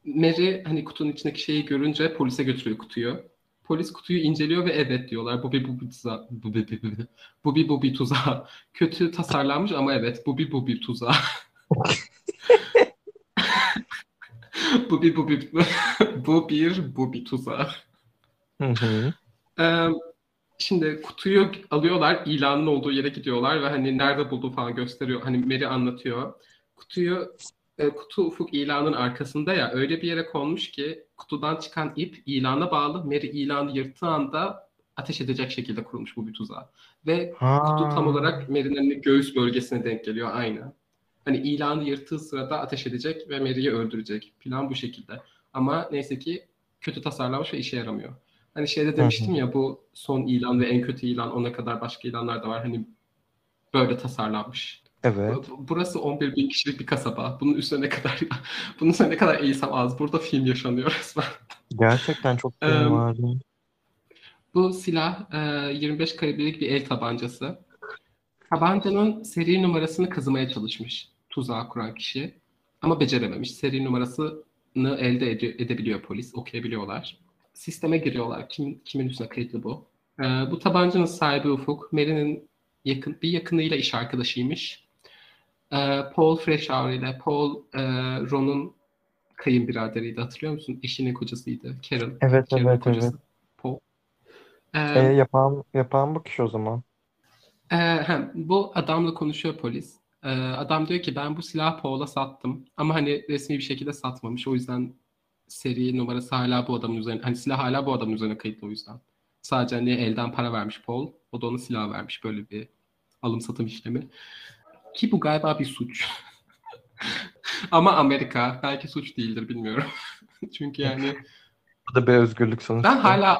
Mary hani kutunun içindeki şeyi görünce polise götürüyor kutuyu. Polis kutuyu inceliyor ve evet diyorlar. Bu bir bu bir tuzağı. Bu bir, bu bir, bu bir, bu bir tuzağı. Kötü tasarlanmış ama evet bu bir bu bir tuzağı. bu bir bu bir bu bir bu bir tuzağı. Hı hı. Ee, şimdi kutuyu alıyorlar, ilanın olduğu yere gidiyorlar ve hani nerede buldu falan gösteriyor. Hani Mary anlatıyor. Kutuyu e, kutu ufuk ilanın arkasında ya öyle bir yere konmuş ki kutudan çıkan ip ilana bağlı. Mary ilanı yırttığı anda ateş edecek şekilde kurulmuş bu bir tuzak. Ve kutu tam Ha. olarak Mary'nin hani göğüs bölgesine denk geliyor aynı. Hani ilanı yırttığı sırada ateş edecek ve Mary'i öldürecek. Plan bu şekilde. Ama neyse ki kötü tasarlanmış ve işe yaramıyor. Hani şeyde demiştim ya bu son ilan ve en kötü ilan ona kadar başka ilanlar da var. Hani böyle tasarlanmış. Evet. Bu- Burası 11 bin kişilik bir kasaba. Bunun üstüne ne kadar bunun üstüne ne kadar eğsem az. Burada film yaşanıyor resmen. Gerçekten çok film vardı. Bu silah e, 25 kalibrelik bir el tabancası. Tabancanın seri numarasını kazımaya çalışmış tuzağı kuran kişi. Ama becerememiş. Seri numarasını elde ede- edebiliyor polis. Okuyabiliyorlar. Sisteme giriyorlar. Kim, kimin üstüne kayıtlı bu? E, bu tabancanın sahibi Ufuk. Mary'nin yakın, bir yakınıyla iş arkadaşıymış. E, Paul Freshour ile Paul e, Ron'un kayınbiraderiydi. Hatırlıyor musun? Eşinin kocasıydı. Karen. Evet Karen'ın evet kocası. evet. Paul. E, E, yapan yapan bu kişi o zaman. Ee, hem, bu adamla konuşuyor polis. Ee, adam diyor ki ben bu silahı Paul'a sattım. Ama hani resmi bir şekilde satmamış. O yüzden seri numarası hala bu adamın üzerine. Hani silah hala bu adamın üzerine kayıtlı o yüzden. Sadece hani elden para vermiş Paul. O da ona silah vermiş. Böyle bir alım satım işlemi. Ki bu galiba bir suç. Ama Amerika. Belki suç değildir bilmiyorum. Çünkü yani Bu da bir özgürlük sonuçta. ben hala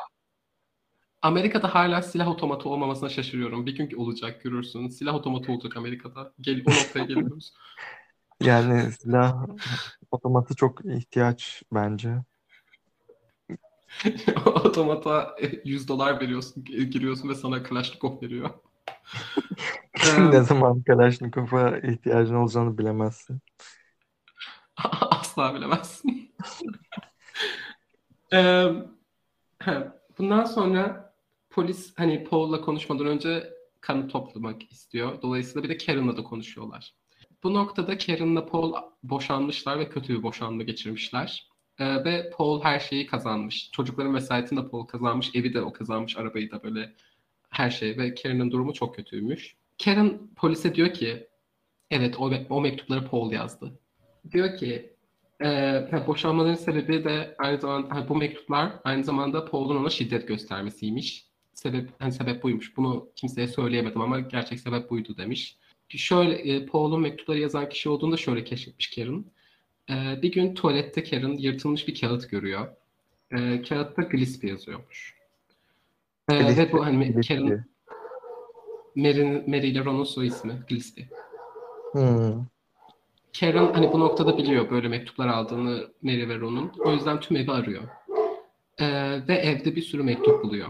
Amerika'da hala silah otomatı olmamasına şaşırıyorum. Bir gün olacak görürsün. Silah otomatı olacak Amerika'da. Gel, o noktaya geliyoruz. Yani silah otomatı çok ihtiyaç bence. Otomata 100 dolar veriyorsun, giriyorsun ve sana Kalashnikov veriyor. ne zaman Kalashnikov'a ihtiyacın olacağını bilemezsin. Asla bilemezsin. Bundan sonra polis hani Paul'la konuşmadan önce kanı toplamak istiyor. Dolayısıyla bir de Karen'la da konuşuyorlar. Bu noktada Karen'la Paul boşanmışlar ve kötü bir boşanma geçirmişler. Ee, ve Paul her şeyi kazanmış. Çocukların vesayetini de Paul kazanmış. Evi de o kazanmış. Arabayı da böyle her şey. Ve Karen'ın durumu çok kötüymüş. Karen polise diyor ki evet o, o mektupları Paul yazdı. Diyor ki e, boşanmaların sebebi de aynı zamanda bu mektuplar aynı zamanda Paul'un ona şiddet göstermesiymiş. Sebep hani sebep buymuş. Bunu kimseye söyleyemedim ama gerçek sebep buydu demiş. Şöyle e, Paul'un mektupları yazan kişi olduğunda şöyle keşfetmiş Karen. E, bir gün tuvalette Karen yırtılmış bir kağıt görüyor. E, kağıtta Gillespie yazıyormuş. E, ve bu hani Karen Mary, Mary ile Ron'un soy ismi Gillespie. Hmm. Karen hani bu noktada biliyor böyle mektuplar aldığını Mary ve Ron'un. O yüzden tüm evi arıyor. Ee, ve evde bir sürü mektup buluyor.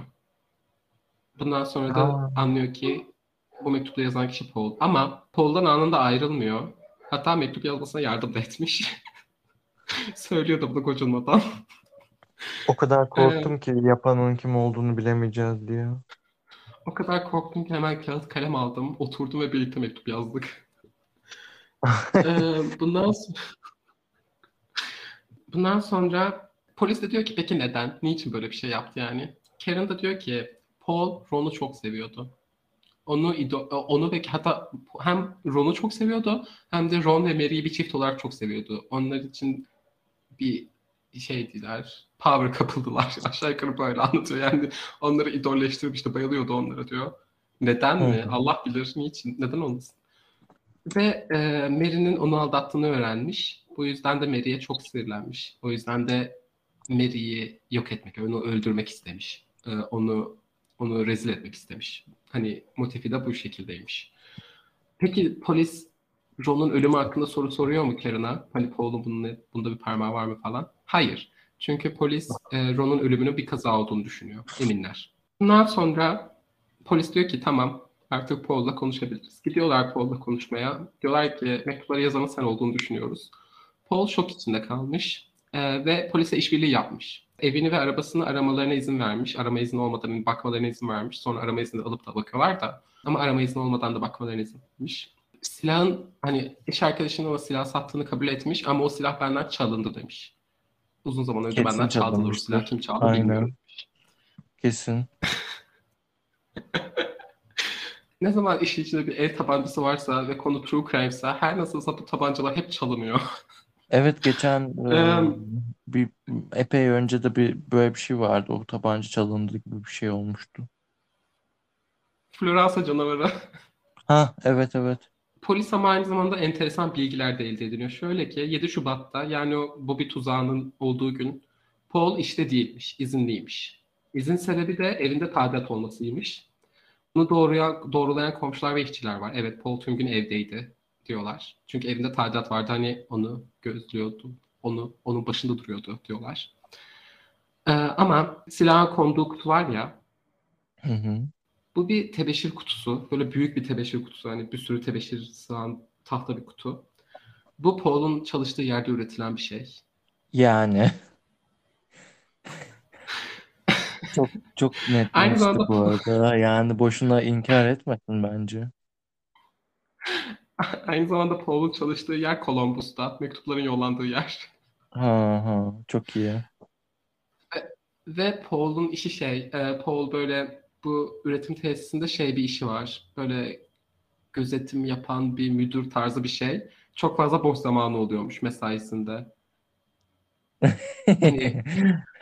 Bundan sonra da Aa. anlıyor ki bu mektupları yazan kişi Paul. Ama Paul'dan anında ayrılmıyor. Hatta mektup yazmasına yardım da etmiş. Söylüyor da bunu gocunmadan. O kadar korktum ee, ki yapanın kim olduğunu bilemeyeceğiz diye. O kadar korktum ki hemen kağıt kalem aldım. Oturdum ve birlikte mektup yazdık. ee, bundan sonra... bundan sonra polis de diyor ki peki neden? Niçin böyle bir şey yaptı yani? Karen da diyor ki Paul Ron'u çok seviyordu. Onu onu ve hatta hem Ron'u çok seviyordu hem de Ron ve Mary'i bir çift olarak çok seviyordu. Onlar için bir şeydiler. Power kapıldılar. Aşağı yukarı böyle anlatıyor. Yani onları idolleştirmişti. Bayılıyordu onlara diyor. Neden mi? Allah bilir. Niçin? Neden olmasın? Ve e, Mary'nin onu aldattığını öğrenmiş. Bu yüzden de Mary'e çok sinirlenmiş. O yüzden de Mary'i yok etmek, onu öldürmek istemiş. E, onu onu rezil etmek istemiş. Hani motifi de bu şekildeymiş. Peki polis Ron'un ölümü hakkında soru soruyor mu Karen'a? Hani Paul'un bunda, bunda bir parmağı var mı falan? Hayır. Çünkü polis e, Ron'un ölümünün bir kaza olduğunu düşünüyor. Eminler. Bundan sonra polis diyor ki tamam artık Paul'la konuşabiliriz. Gidiyorlar Paul'la konuşmaya. Diyorlar ki mektupları yazanın sen olduğunu düşünüyoruz. Paul şok içinde kalmış e, ve polise işbirliği yapmış. Evini ve arabasını aramalarına izin vermiş. Arama izni olmadan bakmalarına izin vermiş. Sonra arama izni alıp da bakıyorlar da. Ama arama izni olmadan da bakmalarına izin vermiş. Silahın hani iş arkadaşının o silah sattığını kabul etmiş ama o silah benden çalındı demiş. Uzun zaman önce Kesin benden çaldılar o silah. Kim çaldı Aynen. bilmiyorum. Kesin. ne zaman iş içinde bir el tabancası varsa ve konu true crime'sa her nasılsa bu tabancalar hep çalınıyor. Evet geçen e, bir epey önce de bir böyle bir şey vardı. O tabanca çalındı gibi bir şey olmuştu. Floransa canavarı. Ha evet evet. Polis ama aynı zamanda enteresan bilgiler de elde ediliyor. Şöyle ki 7 Şubat'ta yani o Bobby tuzağının olduğu gün Paul işte değilmiş, izinliymiş. İzin sebebi de evinde tadilat olmasıymış. Bunu doğruya, doğrulayan komşular ve işçiler var. Evet Paul tüm gün evdeydi diyorlar. Çünkü evinde tadilat vardı hani onu gözlüyordu. Onu onun başında duruyordu diyorlar. Ee, ama silahın konduğu kutu var ya. Hı hı. Bu bir tebeşir kutusu. Böyle büyük bir tebeşir kutusu. Hani bir sürü tebeşir sığan tahta bir kutu. Bu Paul'un çalıştığı yerde üretilen bir şey. Yani. çok çok net Aynı zamanda bu arada. Yani boşuna inkar etmesin bence. Aynı zamanda Paul'un çalıştığı yer Columbus'ta. Mektupların yollandığı yer. Ha ha çok iyi. Ve, ve Paul'un işi şey, e, Paul böyle bu üretim tesisinde şey bir işi var. Böyle gözetim yapan bir müdür tarzı bir şey. Çok fazla boş zamanı oluyormuş mesaisinde. hani,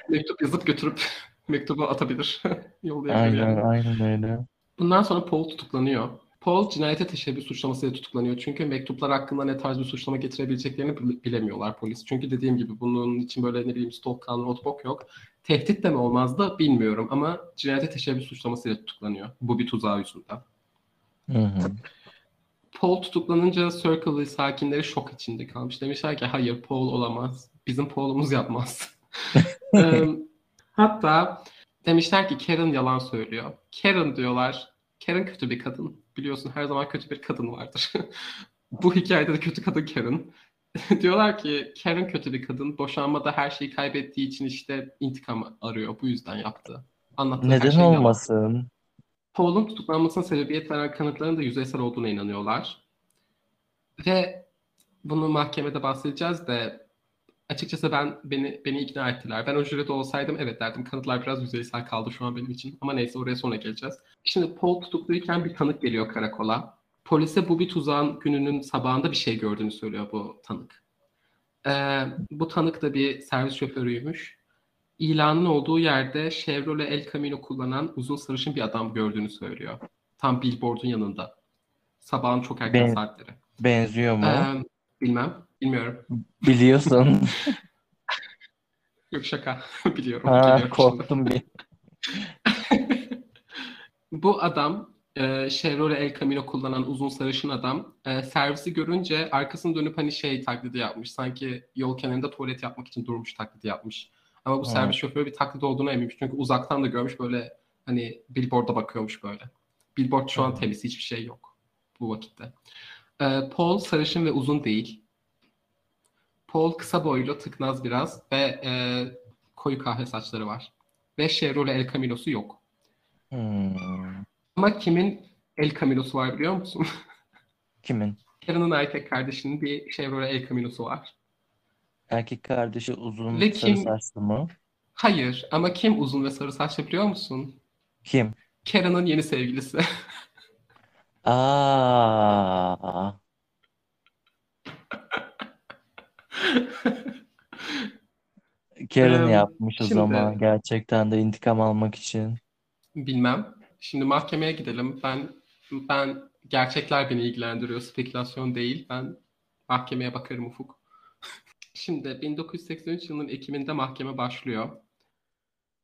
mektup yazıp götürüp mektubu atabilir. Yollayabilir aynen, yani. aynen öyle. Bundan sonra Paul tutuklanıyor. Paul cinayete teşebbüs suçlamasıyla tutuklanıyor. Çünkü mektuplar hakkında ne tarz bir suçlama getirebileceklerini bilemiyorlar polis. Çünkü dediğim gibi bunun için böyle ne bileyim stalk kanunu notebook yok. Tehdit de mi olmazdı bilmiyorum ama cinayete teşebbüs suçlamasıyla tutuklanıyor. Bu bir tuzağı yüzünden. Hı hı. Paul tutuklanınca Circle'lı sakinleri şok içinde kalmış. Demişler ki hayır Paul olamaz. Bizim Paul'umuz yapmaz. Hatta demişler ki Karen yalan söylüyor. Karen diyorlar. Karen kötü bir kadın. Biliyorsun her zaman kötü bir kadın vardır. Bu hikayede de kötü kadın Karen. diyorlar ki Karen kötü bir kadın. Boşanmada her şeyi kaybettiği için işte intikam arıyor. Bu yüzden yaptı. Anlattığı her Neden şey yalan. olmasın? Paul'un tutuklanmasına sebebiyet veren kanıtların da yüzeysel olduğuna inanıyorlar. Ve bunu mahkemede bahsedeceğiz de açıkçası ben beni beni ikna ettiler. Ben o jüride olsaydım evet derdim kanıtlar biraz yüzeysel kaldı şu an benim için. Ama neyse oraya sonra geleceğiz. Şimdi Paul tutukluyken bir tanık geliyor karakola. Polise bu bir tuzağın gününün sabahında bir şey gördüğünü söylüyor bu tanık. Ee, bu tanık da bir servis şoförüymüş. İlanın olduğu yerde Chevrolet El Camino kullanan uzun sarışın bir adam gördüğünü söylüyor. Tam billboardun yanında. Sabahın çok erken Ben- saatleri. Benziyor mu? Ee, bilmem. Bilmiyorum. Biliyorsun. Yok şaka. Biliyorum. ha, şimdi. korktum bir. Bu adam e, Chevrolet El Camino kullanan uzun sarışın adam e, servisi görünce arkasını dönüp hani şey taklidi yapmış. Sanki yol kenarında tuvalet yapmak için durmuş taklidi yapmış. Ama bu Hmm. servis şoförü bir taklit olduğuna eminmiş. Çünkü uzaktan da görmüş böyle hani billboard'a bakıyormuş böyle. Billboard şu an Hmm. temiz hiçbir şey yok bu vakitte. E, Paul sarışın ve uzun değil. Paul kısa boylu, tıknaz biraz ve e, koyu kahve saçları var. Ve Chevrolet El Camino'su yok. Hmm. Ama kimin El Camino'su var biliyor musun? Kimin? Karen'ın erkek kardeşinin bir Chevrolet El Camino'su var. Erkek kardeşi uzun Ve sarı kim- saçlı mı? Hayır ama kim uzun ve sarı saçlı biliyor musun? Kim? Karen'ın yeni sevgilisi. Aa. Karen Em, yapmış o şimdi- zaman gerçekten de intikam almak için. Bilmem. Şimdi mahkemeye gidelim. Ben ben gerçekler beni ilgilendiriyor. Spekülasyon değil. Ben mahkemeye bakarım Ufuk. Şimdi 1983 yılının Ekim'inde mahkeme başlıyor.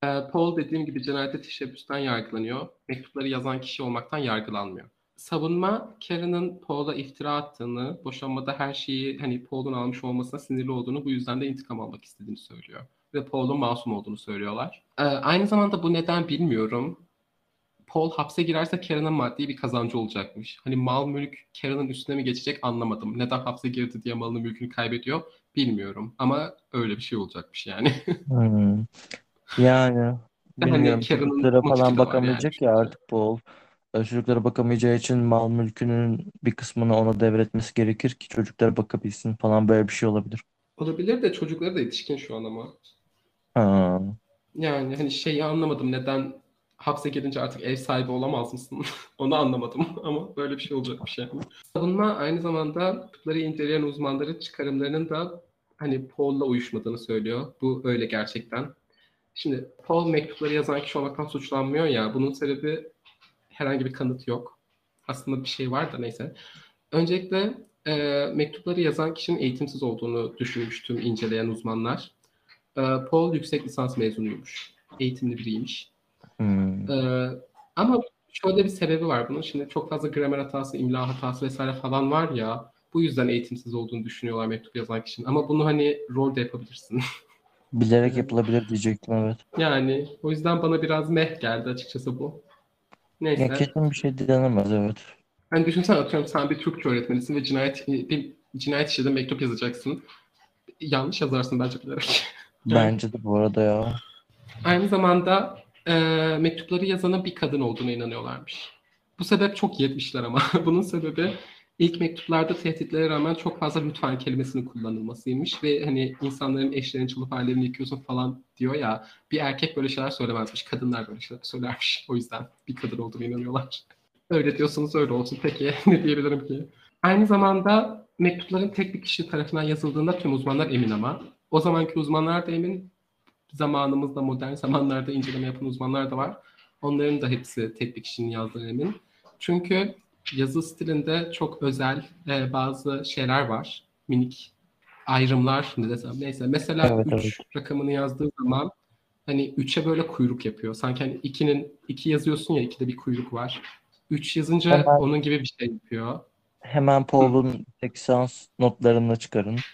Ee, Paul dediğim gibi cinayete teşebbüsten yargılanıyor. Mektupları yazan kişi olmaktan yargılanmıyor. Savunma Karen'ın Paul'a iftira attığını, boşanmada her şeyi hani Paul'un almış olmasına sinirli olduğunu, bu yüzden de intikam almak istediğini söylüyor. Ve Paul'un masum olduğunu söylüyorlar. Ee, aynı zamanda bu neden bilmiyorum. Paul hapse girerse Karen'ın maddi bir kazancı olacakmış. Hani mal mülk Karen'ın üstüne mi geçecek anlamadım. Neden hapse girdi diye malını mülkünü kaybediyor bilmiyorum. Ama öyle bir şey olacakmış yani. Hmm. Yani bilmiyorum Karen'ın çocuklara motifi falan bakamayacak yani. ya artık Paul. Çocuklara bakamayacağı için mal mülkünün bir kısmını ona devretmesi gerekir ki çocuklara bakabilsin falan böyle bir şey olabilir. Olabilir de çocukları da yetişkin şu an ama. Ha. Yani hani şeyi anlamadım. Neden hapse girince artık ev sahibi olamaz mısın? Onu anlamadım ama böyle bir şey olacakmış yani. Savunma aynı zamanda mektupları inceleyen uzmanların çıkarımlarının da hani Paul'la uyuşmadığını söylüyor. Bu öyle gerçekten. Şimdi Paul mektupları yazan kişi olmaktan suçlanmıyor ya. Bunun sebebi herhangi bir kanıt yok. Aslında bir şey var da neyse. Öncelikle e, mektupları yazan kişinin eğitimsiz olduğunu düşünmüş tüm inceleyen uzmanlar. E, Paul yüksek lisans mezunuymuş. Eğitimli biriymiş. Hmm. Ee, ama şöyle bir sebebi var bunun. Şimdi çok fazla gramer hatası, imla hatası vesaire falan var ya. Bu yüzden eğitimsiz olduğunu düşünüyorlar mektup yazan kişinin. Ama bunu hani rol de yapabilirsin. Bilerek yapılabilir diyecektim evet. yani o yüzden bana biraz meh geldi açıkçası bu. Ya Neyse. kesin bir şey denemez evet. Hani düşünsene atıyorum sen bir Türkçe öğretmenisin ve cinayet bir cinayet işlediğin mektup yazacaksın. Yanlış yazarsın bence bilerek. Bence de bu arada ya. Aynı zamanda e, mektupları yazanın bir kadın olduğuna inanıyorlarmış. Bu sebep çok yetmişler ama. Bunun sebebi ilk mektuplarda tehditlere rağmen çok fazla lütfen kelimesinin kullanılmasıymış ve hani insanların eşlerini çalıp hallerini yıkıyorsun falan diyor ya bir erkek böyle şeyler söylemezmiş. Kadınlar böyle şeyler söylermiş. O yüzden bir kadın olduğuna inanıyorlar. Öyle diyorsanız öyle olsun. Peki ne diyebilirim ki? Aynı zamanda mektupların tek bir kişi tarafından yazıldığında tüm uzmanlar emin ama o zamanki uzmanlar da emin, zamanımızda modern zamanlarda inceleme yapan uzmanlar da var. Onların da hepsi tek bir kişinin yazdığına emin. Çünkü yazı stilinde çok özel e, bazı şeyler var. Minik ayrımlar ne desem neyse. Mesela Evet, 3 evet. rakamını yazdığı zaman hani 3'e böyle kuyruk yapıyor. Sanki hani 2'nin 2 yazıyorsun ya 2'de bir kuyruk var. 3 yazınca Hemen- onun gibi bir şey yapıyor. Hemen Paul'un lisans notlarını çıkarın.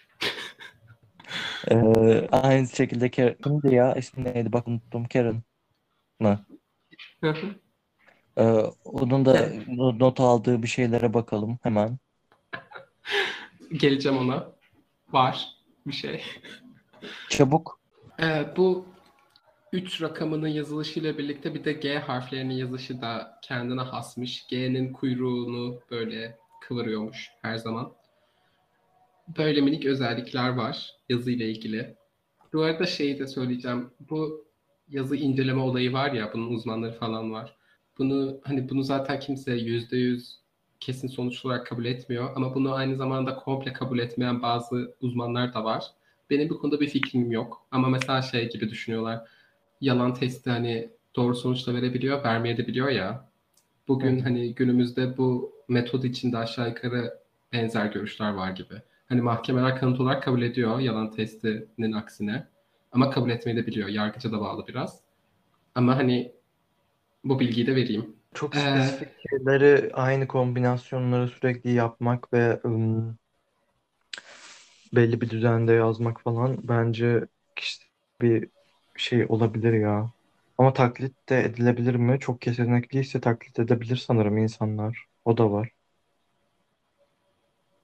Ee, aynı şekilde Karen ya ismi neydi bak unuttum Karen mı? Ee, onun da not aldığı bir şeylere bakalım hemen. Geleceğim ona. Var bir şey. Çabuk. Ee, bu üç rakamının yazılışıyla birlikte bir de G harflerinin yazılışı da kendine hasmış. G'nin kuyruğunu böyle kıvırıyormuş her zaman. Böyle minik özellikler var yazıyla ilgili. Bu arada şeyi de söyleyeceğim. Bu yazı inceleme olayı var ya, bunun uzmanları falan var. Bunu hani bunu zaten kimse yüzde yüz kesin sonuç olarak kabul etmiyor. Ama bunu aynı zamanda komple kabul etmeyen bazı uzmanlar da var. Benim bu konuda bir fikrim yok. Ama mesela şey gibi düşünüyorlar. Yalan testi hani doğru sonuçla verebiliyor, vermeyebiliyor ya. Bugün Hı. hani günümüzde bu metod içinde aşağı yukarı benzer görüşler var gibi. Hani mahkemeler kanıt olarak kabul ediyor yalan testinin aksine. Ama kabul etmeyi de biliyor. Yargıca da bağlı biraz. Ama hani bu bilgiyi de vereyim. Çok Ee, spesifik şeyleri aynı kombinasyonları sürekli yapmak ve ım, belli bir düzende yazmak falan bence bir şey olabilir ya. Ama taklit de edilebilir mi? Çok kesinlikliyse taklit edebilir sanırım insanlar. O da var.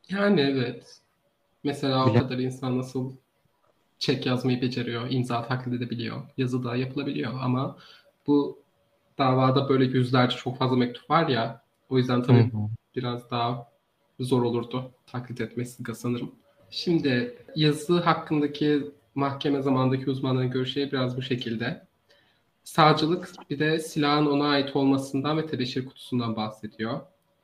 Yani evet. Mesela o Bile kadar insan nasıl çek yazmayı beceriyor, imza taklit edebiliyor, yazı da yapılabiliyor ama bu davada böyle yüzlerce çok fazla mektup var ya o yüzden tabii hı. biraz daha zor olurdu taklit etmesi sanırım. Şimdi yazı hakkındaki mahkeme zamandaki uzmanların görüşleri biraz bu şekilde. Savcılık bir de silahın ona ait olmasından ve tebeşir kutusundan bahsediyor.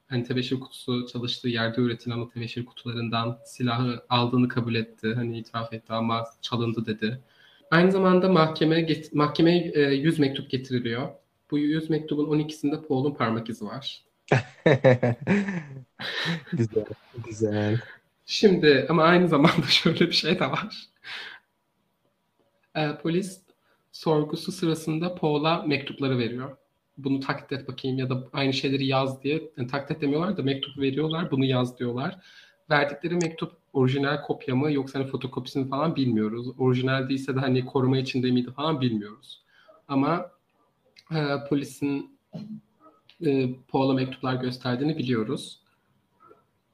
Hani tebeşir kutusu çalıştığı yerde üretilen o tebeşir kutularından silahı aldığını kabul etti. Hani itiraf etti ama çalındı dedi. Aynı zamanda mahkeme mahkemeye e, 100 mektup getiriliyor. Bu 100 mektubun 12'sinde Paul'un parmak izi var. Güzel, güzel. Şimdi ama aynı zamanda şöyle bir şey de var. E, polis sorgusu sırasında Paul'a mektupları veriyor. Bunu taklit et bakayım ya da aynı şeyleri yaz diye. Yani taklit edemiyorlar da mektup veriyorlar. Bunu yaz diyorlar. Verdikleri mektup orijinal kopya mı yoksa hani fotokopisini falan bilmiyoruz. Orijinal değilse de hani koruma içinde miydi falan bilmiyoruz. Ama e, polisin e, Paul'a mektuplar gösterdiğini biliyoruz.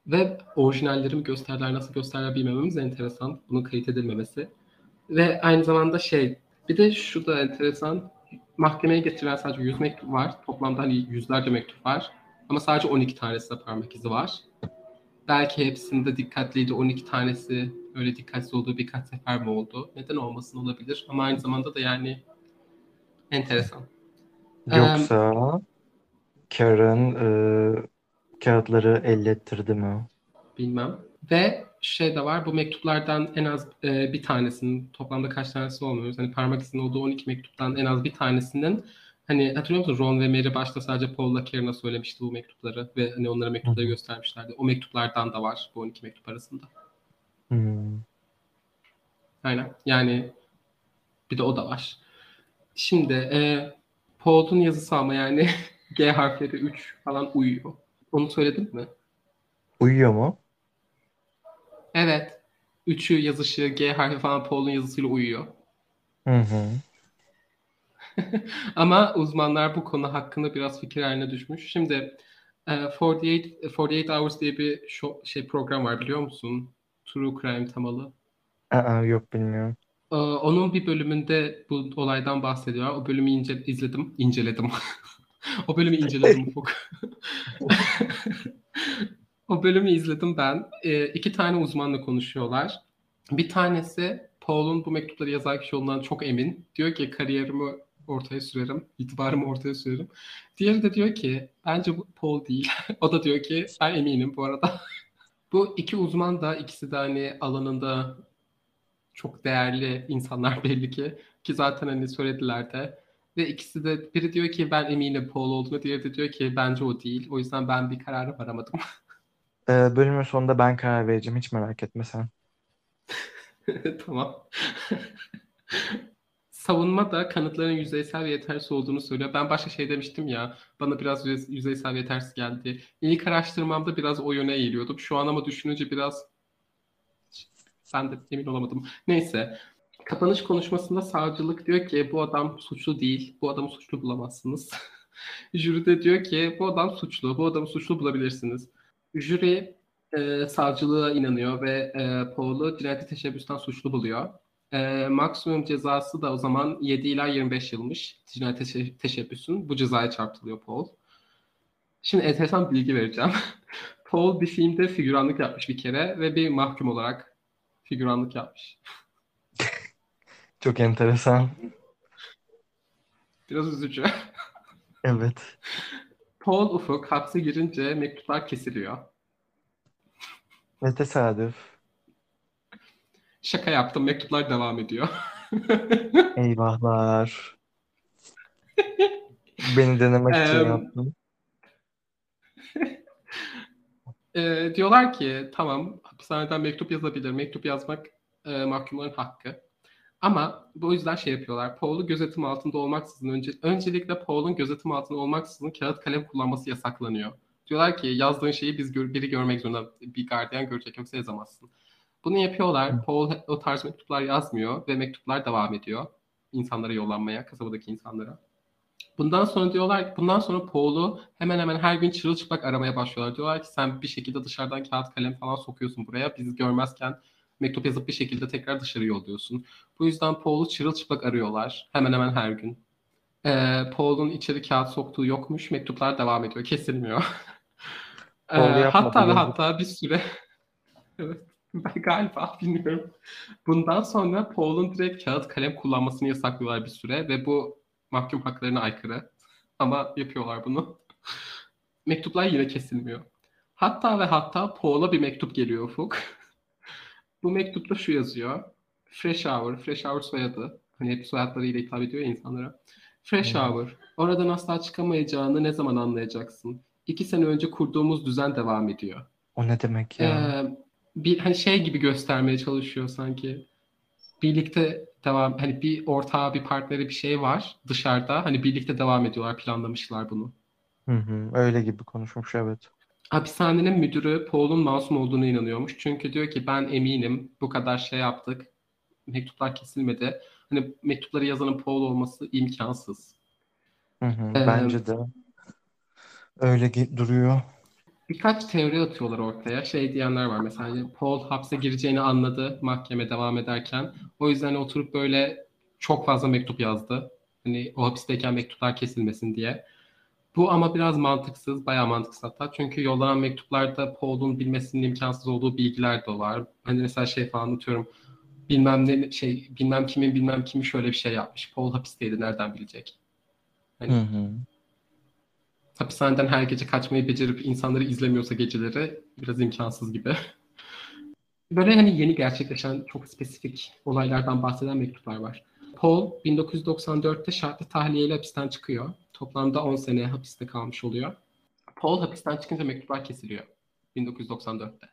Ve orijinalleri mi gösterdiler, nasıl gösterdiler bilmememiz enteresan. Bunun kayıt edilmemesi. Ve aynı zamanda şey, bir de şu da enteresan. Mahkemeye getirilen sadece 100 mektup var. Toplamda hani yüzlerce mektup var. Ama sadece 12 tanesinde parmak izi var. Belki hepsinde dikkatliydi. 12 tanesi öyle dikkatsiz olduğu birkaç sefer mi oldu? Neden olmasın olabilir. Ama aynı zamanda da yani enteresan. Yoksa Karen e, kağıtları ellettirdi mi? bilmem. Ve şey de var bu mektuplardan en az e, bir tanesinin toplamda kaç tanesi olmuyoruz. Hani parmak izinin olduğu 12 mektuptan en az bir tanesinin hani hatırlıyor musun Ron ve Mary başta sadece Paul'la Karen'a söylemişti bu mektupları ve hani onlara mektupları hı. göstermişlerdi. O mektuplardan da var bu 12 mektup arasında. Hmm. Aynen. Yani bir de o da var. Şimdi e, Paul'un yazısı ama yani G harfleri 3 falan uyuyor. Onu söyledim mi? Uyuyor mu? Evet. Üçü yazışı G harfi falan Paul'un yazısıyla uyuyor. Hı hı. Ama uzmanlar bu konu hakkında biraz fikir haline düşmüş. Şimdi e, 48, 48 Hours diye bir show, şey program var biliyor musun? True Crime temalı. Aa, yok bilmiyorum. E, onun bir bölümünde bu olaydan bahsediyor. O bölümü ince, izledim, inceledim. o bölümü inceledim Ufuk. o bölümü izledim ben. E, iki tane uzmanla konuşuyorlar. Bir tanesi Paul'un bu mektupları yazan kişi olduğundan çok emin. Diyor ki kariyerimi ortaya sürerim, itibarımı ortaya sürerim. Diğeri de diyor ki bence bu Paul değil. o da diyor ki ben eminim bu arada. bu iki uzman da ikisi de hani alanında çok değerli insanlar belli ki. Ki zaten hani söylediler de. Ve ikisi de biri diyor ki ben eminim Paul olduğunu, diğeri de diyor ki bence o değil. O yüzden ben bir karara varamadım. Ee, bölümün sonunda ben karar vereceğim. Hiç merak etme sen. tamam. Savunma da kanıtların yüzeysel ve yetersiz olduğunu söylüyor. Ben başka şey demiştim ya, bana biraz yüze- yüzeysel ve yetersiz geldi. İlk araştırmamda biraz o yöne eğiliyordum. Şu an ama düşününce biraz Ben de emin olamadım. Neyse. Kapanış konuşmasında savcılık diyor ki bu adam suçlu değil. Bu adamı suçlu bulamazsınız. Jüri de diyor ki bu adam suçlu. Bu adamı suçlu bulabilirsiniz. Jüri e, savcılığa inanıyor ve e, Paul'u cinayete teşebbüsten suçlu buluyor. E, maksimum cezası da o zaman 7 ila 25 yılmış cinayete teşe- teşebbüsün. Bu cezaya çarptırılıyor Paul. Şimdi enteresan bilgi vereceğim. Paul bir filmde figüranlık yapmış bir kere ve bir mahkum olarak figüranlık yapmış. Çok enteresan. Biraz üzücü. Evet. Paul Ufuk hapse girince mektuplar kesiliyor. Ve tesadüf. Şaka yaptım mektuplar devam ediyor. Eyvahlar. Beni denemek için yaptım. Ee, diyorlar ki tamam hapishaneden mektup yazabilir. Mektup yazmak e, mahkumların hakkı. Ama bu yüzden şey yapıyorlar. Paul'u gözetim altında olmaksızın önce, öncelikle Paul'un gözetim altında olmaksızın kağıt kalem kullanması yasaklanıyor. Diyorlar ki yazdığın şeyi biz gör- biri görmek zorunda bir gardiyan görecek yoksa yazamazsın. Bunu yapıyorlar. Paul o tarz mektuplar yazmıyor ve mektuplar devam ediyor insanlara yollanmaya, kasabadaki insanlara. Bundan sonra diyorlar, bundan sonra Paul'u hemen hemen her gün çırılçıplak aramaya başlıyorlar. Diyorlar ki sen bir şekilde dışarıdan kağıt kalem falan sokuyorsun buraya. Biz görmezken mektup yazıp bir şekilde tekrar dışarı yolluyorsun. Bu yüzden Paul'u çırılçıplak arıyorlar. Hemen hemen her gün. Ee, Paul'un içeri kağıt soktuğu yokmuş. Mektuplar devam ediyor. Kesilmiyor. Ee, hatta ve hatta bir süre evet, ben galiba bilmiyorum. Bundan sonra Paul'un direkt kağıt kalem kullanmasını yasaklıyorlar bir süre ve bu mahkum haklarına aykırı. Ama yapıyorlar bunu. Mektuplar yine kesilmiyor. Hatta ve hatta Paul'a bir mektup geliyor Ufuk. Bu mektupta şu yazıyor. Fresh Hour, Fresh Hour soyadı. Hani hep soyadlarıyla hitap ediyor ya insanlara. Fresh Hmm. Hour, oradan asla çıkamayacağını ne zaman anlayacaksın? İki sene önce kurduğumuz düzen devam ediyor. O ne demek ya? Ee, bir hani şey gibi göstermeye çalışıyor sanki. Birlikte devam hani bir ortağı bir partneri bir şey var dışarıda. Hani birlikte devam ediyorlar, planlamışlar bunu. Hı hı, öyle gibi konuşmuş evet. Hapishanenin müdürü Paul'un masum olduğunu inanıyormuş. Çünkü diyor ki ben eminim bu kadar şey yaptık. Mektuplar kesilmedi. Hani mektupları yazanın Paul olması imkansız. Hı hı, Ee, bence de öyle duruyor. Birkaç teori atıyorlar ortaya. Şey diyenler var mesela hani Paul hapse gireceğini anladı mahkeme devam ederken. O yüzden oturup böyle çok fazla mektup yazdı. Hani o hapisteyken mektuplar kesilmesin diye. Bu ama biraz mantıksız, bayağı mantıksız hatta. Çünkü yollanan mektuplarda Paul'un bilmesinin imkansız olduğu bilgiler de var. Hani mesela şey falan anlatıyorum. Bilmem ne şey bilmem kimin bilmem kimi şöyle bir şey yapmış. Paul hapisteydi nereden bilecek? Hani Hı hı. Hapishaneden her gece kaçmayı becerip insanları izlemiyorsa geceleri biraz imkansız gibi. Böyle hani yeni gerçekleşen çok spesifik olaylardan bahseden mektuplar var. Paul 1994'te şartlı tahliyeyle hapisten çıkıyor. Toplamda 10 sene hapiste kalmış oluyor. Paul hapisten çıkınca mektuplar kesiliyor 1994'te.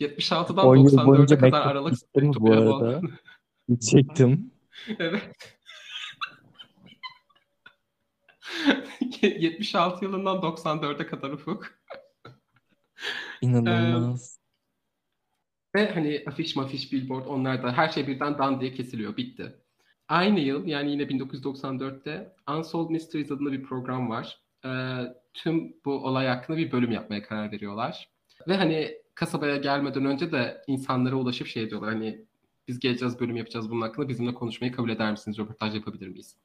76'dan 10 yıl 94'e boyunca kadar aralık gitti mi mektup bu arada? Gidecektim. Evet. 76 yılından 94'e kadar ufuk. İnanılmaz. Ve hani afiş mafiş billboard onlar da her şey birden dan diye kesiliyor. Bitti. Aynı yıl yani yine 1994'te Unsolved Mysteries adında bir program var. Ee, tüm bu olay hakkında bir bölüm yapmaya karar veriyorlar. Ve hani kasabaya gelmeden önce de insanlara ulaşıp şey diyorlar hani biz geleceğiz bölüm yapacağız bunun hakkında bizimle konuşmayı kabul eder misiniz? Röportaj yapabilir miyiz?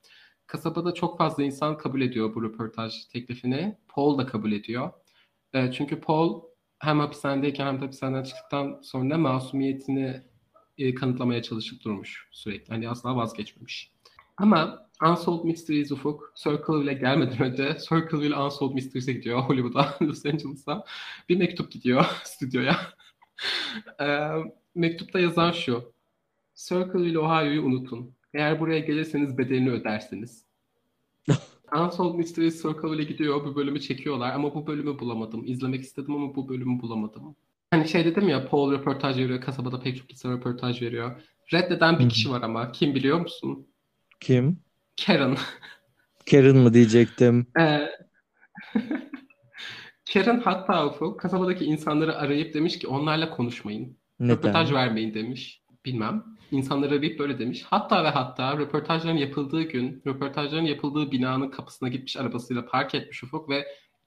Kasabada çok fazla insan kabul ediyor bu röportaj teklifini. Paul da kabul ediyor. Ee, çünkü Paul hem hapishanedeyken hem de hapishaneden çıktıktan sonra masumiyetini e, kanıtlamaya çalışıp durmuş sürekli. Hani asla vazgeçmemiş. Ama Unsolved Mysteries Ufuk, Circleville'e gelmeden önce Circleville Unsolved Mysteries'e gidiyor Hollywood'a, Los Angeles'a. Bir mektup gidiyor stüdyoya. Ee, mektupta yazan şu. Circleville, Ohio'yu unutun. Eğer buraya gelirseniz bedelini ödersiniz. Unsolved Mysteries Circleville'e gidiyor. Bu bölümü çekiyorlar ama bu bölümü bulamadım. İzlemek istedim ama bu bölümü bulamadım. Hani şey dedim ya Paul röportaj veriyor. Kasabada pek çok insan röportaj veriyor. Reddeden bir kişi var ama. Kim biliyor musun? Kim? Karen. Karen mı diyecektim? Ee, Karen hatta Ufuk kasabadaki insanları arayıp demiş ki onlarla konuşmayın. Röportaj Neden? vermeyin demiş. Bilmem. İnsanları arayıp böyle demiş. Hatta ve hatta röportajların yapıldığı gün röportajların yapıldığı binanın kapısına gitmiş arabasıyla park etmiş Ufuk ve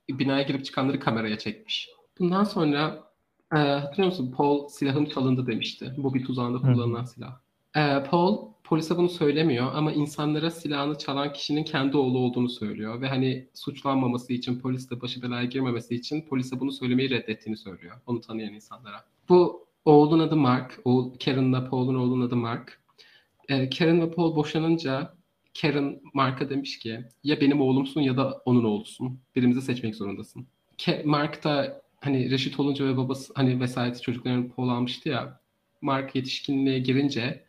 binaya girip çıkanları kameraya çekmiş. Bundan sonra e, hatırlıyor musun? Paul silahım çalındı demişti. Bu bir tuzağında Hı hı. kullanılan silah. E, Paul polise bunu söylemiyor ama insanlara silahını çalan kişinin kendi oğlu olduğunu söylüyor ve hani suçlanmaması için poliste başı belaya girmemesi için polise bunu söylemeyi reddettiğini söylüyor. Onu tanıyan insanlara. Bu oğlun adı Mark. O Karen'la Paul'un oğlunun adı Mark. E, Karen ve Paul boşanınca Karen Mark'a demiş ki ya benim oğlumsun ya da onun oğlusun. Birimizi seçmek zorundasın. Ke- Mark da hani reşit olunca ve babası hani vesayeti çocuklarını Paul almıştı ya. Mark yetişkinliğe girince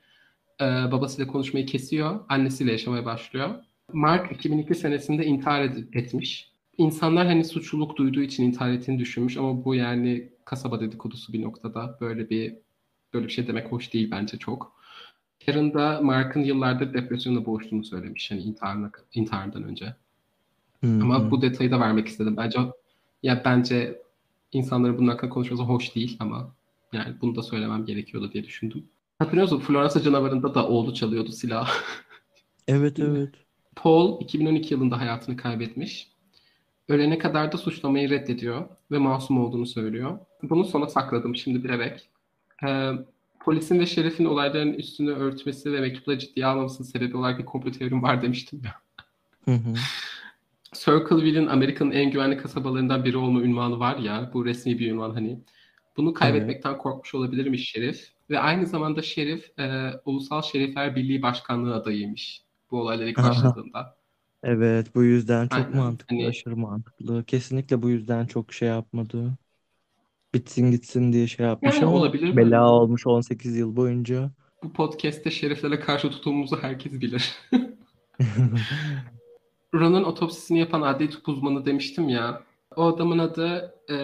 e, babasıyla konuşmayı kesiyor. Annesiyle yaşamaya başlıyor. Mark 2002 senesinde intihar ed- etmiş. İnsanlar hani suçluluk duyduğu için intihar ettiğini düşünmüş ama bu yani kasaba dedikodusu bir noktada böyle bir böyle bir şey demek hoş değil bence çok. Karen da Mark'ın yıllardır depresyonla boğuştuğunu söylemiş hani intiharına, intihardan önce. Hı Ama bu detayı da vermek istedim. Bence ya bence insanların bunun hakkında konuşması hoş değil ama yani bunu da söylemem gerekiyordu diye düşündüm. Hatırlıyor musun? Floransa canavarında da oğlu çalıyordu silah. Evet evet. Paul 2012 yılında hayatını kaybetmiş. Ölene kadar da suçlamayı reddediyor ve masum olduğunu söylüyor. Bunu sona sakladım şimdi bilerek. Ee, polisin ve şerifin olayların üstünü örtmesi ve mektupları ciddiye almamasının sebebi olarak bir komplo teorim var demiştim ya. Hı hı. Circleville'in Amerika'nın en güvenli kasabalarından biri olma ünvanı var ya, bu resmi bir ünvan hani. Bunu kaybetmekten korkmuş olabilirmiş Şerif. Ve aynı zamanda Şerif, e, Ulusal Şerifler Birliği Başkanlığı adayıymış bu olaylar ilk başladığında. Evet bu yüzden çok Aynen. mantıklı, Hani- aşırı mantıklı. Kesinlikle bu yüzden çok şey yapmadı. Bitsin gitsin diye şey yapmış Yani ama olabilir mi? bela olmuş 18 yıl boyunca. Bu podcast'te şeriflere karşı tutumumuzu herkes bilir. Ron'un otopsisini yapan adli tıp uzmanı demiştim ya. O adamın adı e,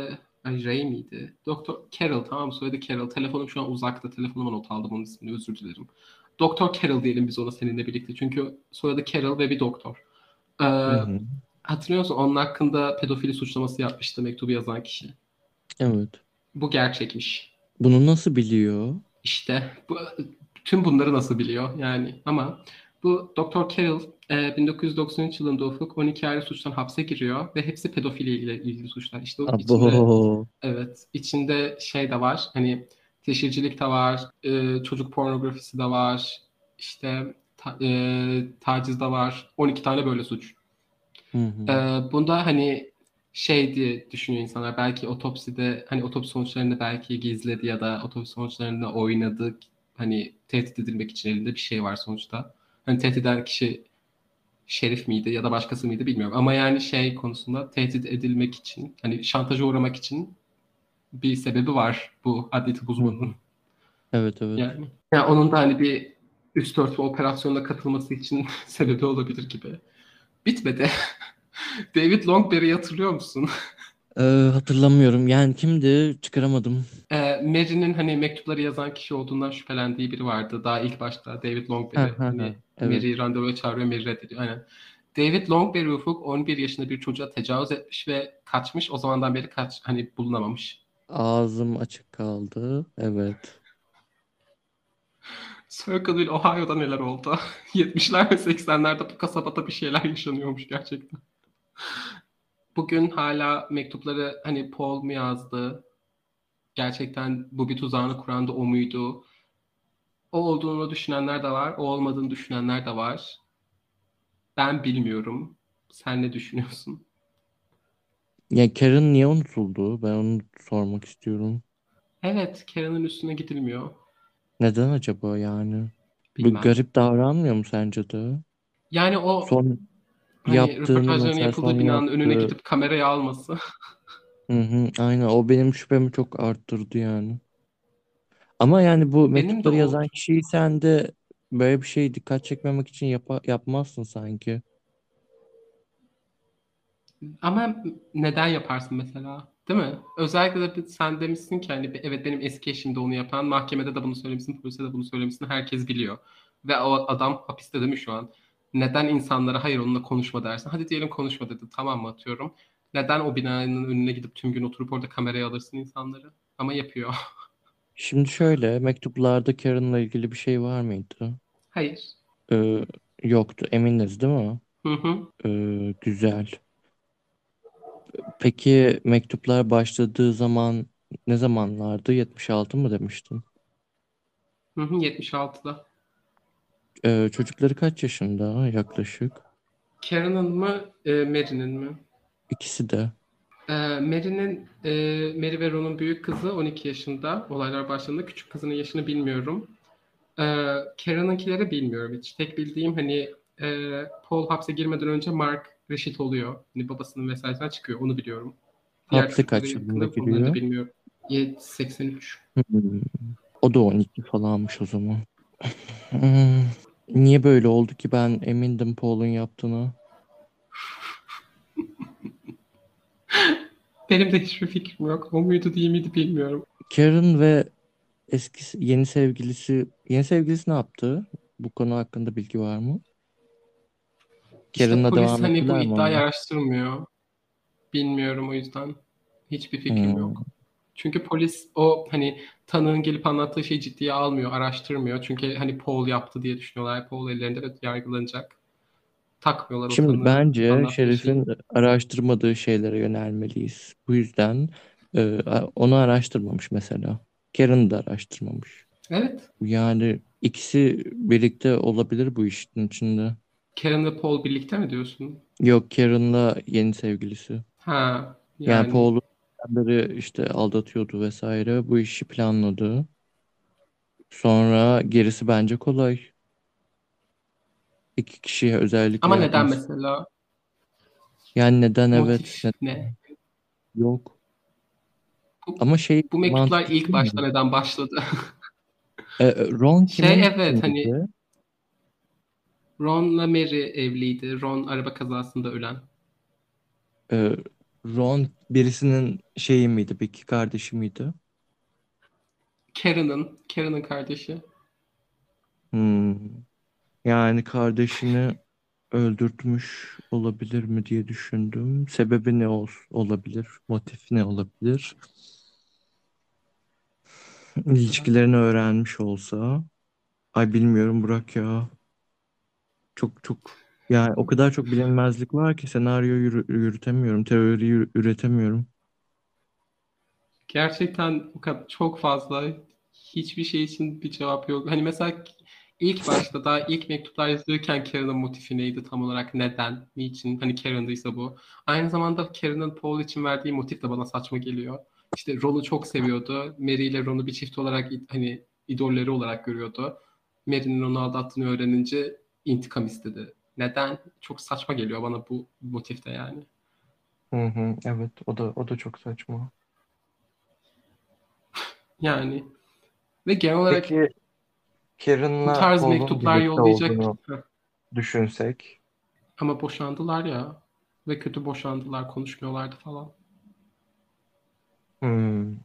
ay Ray miydi? Doktor Carroll tamam? Soyadı Carroll. Telefonum şu an uzakta. Telefonuma not aldım onun ismini özür dilerim. Doktor Carroll diyelim biz ona seninle birlikte. Çünkü soyadı Carroll ve bir doktor. Hı. hatırlıyor musun? Onun hakkında pedofili suçlaması yapmıştı mektubu yazan kişi. Evet. Bu gerçekmiş. Bunu nasıl biliyor? İşte bu, tüm bunları nasıl biliyor yani ama bu Dr. Carroll e, 1993 yılında Ufuk 12 ayrı suçtan hapse giriyor ve hepsi pedofili ilgili, ilgili suçlar. İşte o içinde, evet içinde şey de var hani teşhircilik de var, e, çocuk pornografisi de var, işte ta, e, taciz de var. 12 tane böyle suç. Hı hı. Ee, bunda hani şey diye düşünüyor insanlar belki otopside hani otopsi sonuçlarını belki gizledi ya da otopsi sonuçlarında oynadı hani tehdit edilmek için elinde bir şey var sonuçta. Hani tehdit eden kişi şerif miydi ya da başkası mıydı bilmiyorum ama yani şey konusunda tehdit edilmek için hani şantaja uğramak için bir sebebi var bu adli tıp uzmanının. Evet evet. Yani, yani onun da hani bir üst örtme operasyonuna katılması için sebebi olabilir gibi. Bitmedi. David Longberry'i hatırlıyor musun? Ee, hatırlamıyorum. Yani kimdi? Çıkaramadım. Ee, Mary'nin hani mektupları yazan kişi olduğundan şüphelendiği biri vardı. Daha ilk başta David Longberry. Ha, ha, hani ha. Evet. Mary'i randevuya çağırıyor, Mary reddediyor. Aynen. David Longberry Ufuk 11 yaşında bir çocuğa tecavüz etmiş ve kaçmış. O zamandan beri kaç hani bulunamamış. Ağzım açık kaldı. Evet. Circleville, Ohio'da neler oldu? 70'ler ve 80'lerde bu kasabada bir şeyler yaşanıyormuş gerçekten. Bugün hala mektupları hani Paul mu yazdı? Gerçekten bu bir tuzağını kuran da o muydu? O olduğunu düşünenler de var, o olmadığını düşünenler de var. Ben bilmiyorum. Sen ne düşünüyorsun? Ya Karen niye unutuldu? Ben onu sormak istiyorum. Evet, Karen'ın üstüne gidilmiyor. Neden acaba yani? Bilmem. garip davranmıyor mu sence de? Yani o Son hani yaptığını röportajların yapıldığı binanın önüne yaptığı- gidip kameraya alması. Hı hı, aynen o benim şüphemi çok arttırdı yani. Ama yani bu Benim de mektupları yazan oldu. kişiyi sen de böyle bir şey dikkat çekmemek için yapa- yapmazsın sanki. Ama neden yaparsın mesela? Değil mi? Özellikle de bir- sen demişsin ki hani evet benim eski eşim de onu yapan, mahkemede de bunu söylemişsin, polise de bunu söylemişsin, herkes biliyor. Ve o adam hapiste değil mi şu an? Neden insanlara hayır onunla konuşma dersin? Hadi diyelim konuşma dedi. Tamam mı atıyorum. Neden o binanın önüne gidip tüm gün oturup orada kameraya alırsın insanları? Ama yapıyor. Şimdi şöyle mektuplarda Karen'la ilgili bir şey var mıydı? Hayır. Ee, yoktu. Eminiz değil mi? Hı hı. Ee, güzel. Peki mektuplar başladığı zaman ne zamanlardı? 76 mı demiştin? Hı hı 76'da. Ee, çocukları kaç yaşında yaklaşık? Karen'ın mı, e, Mary'nin mi? İkisi de. E, Mary'nin, e, Mary ve Ron'un büyük kızı 12 yaşında. Olaylar başladığında küçük kızının yaşını bilmiyorum. E, Karen'ınkileri bilmiyorum hiç. Tek bildiğim hani e, Paul hapse girmeden önce Mark reşit oluyor. Hani babasının vesayetinden çıkıyor. Onu biliyorum. Diğer Hapse kaç yılında bunları da giriyor? bilmiyorum. Ye- 83. Hmm. O da 12 falanmış o zaman. Hmm. Niye böyle oldu ki ben emindim Paul'un yaptığını. Benim de hiçbir fikrim yok. O muydu değil miydi bilmiyorum. Karen ve eski yeni sevgilisi yeni sevgilisi ne yaptı? Bu konu hakkında bilgi var mı? İşte Karen'la polis devam hani bu ettiler mi iddiayı onlar? araştırmıyor. Bilmiyorum o yüzden. Hiçbir fikrim Hmm. yok. Çünkü polis o hani tanığın gelip anlattığı şeyi ciddiye almıyor, araştırmıyor. Çünkü hani Paul yaptı diye düşünüyorlar. Paul ellerinde ve yargılanacak. Takmıyorlar o Şimdi tanığın bence anlattığı şeyi. Şerif'in araştırmadığı şeylere yönelmeliyiz. Bu yüzden e, onu araştırmamış mesela. Karen de araştırmamış. Evet. Yani ikisi birlikte olabilir bu işin içinde. Karen ve Paul birlikte mi diyorsun? Yok Karen'la yeni sevgilisi. Ha, Yani yani Paul'u beri işte aldatıyordu vesaire. Bu işi planladı. Sonra gerisi bence kolay. İki kişiye özellikle ama neden yapması. mesela? Yani neden evet Motif neden ne? yok. Bu, Ama şey bu mektuplar mantıklı ilk değil başta mi? neden başladı? E, Ron Şey kimin evet hani? Ron'la Mary evliydi. Ron araba kazasında ölen. Ron birisinin şeyi miydi? İki kardeşi miydi? Karen'ın, Karen'ın kardeşi. Hmm. Yani kardeşini öldürtmüş olabilir mi diye düşündüm. Sebebi ne ol olabilir? Motif ne olabilir? İlişkilerini öğrenmiş olsa. Ay bilmiyorum Burak ya. Çok çok yani o kadar çok bilinmezlik var ki senaryo yürü- yürütemiyorum, teori üretemiyorum. Gerçekten o kadar çok fazla hiçbir şey için bir cevap yok. Hani mesela ilk başta daha ilk mektuplar yazılırken Karen'ın motifi neydi tam olarak neden, niçin hani Karen'dıysa bu. Aynı zamanda Karen'ın Paul için verdiği motif de bana saçma geliyor. İşte Ron'u çok seviyordu. Mary ile Ron'u bir çift olarak hani idolleri olarak görüyordu. Mary'nin onu aldattığını öğrenince intikam istedi. Neden? Çok saçma geliyor bana bu motif de yani. Hı hı, evet o da o da çok saçma. Yani ve genel olarak Peki bu Karen'la tarz Paul'un mektuplar yollayacak düşünsek. ama boşandılar ya ve kötü boşandılar, konuşmuyorlardı falan. Hmm,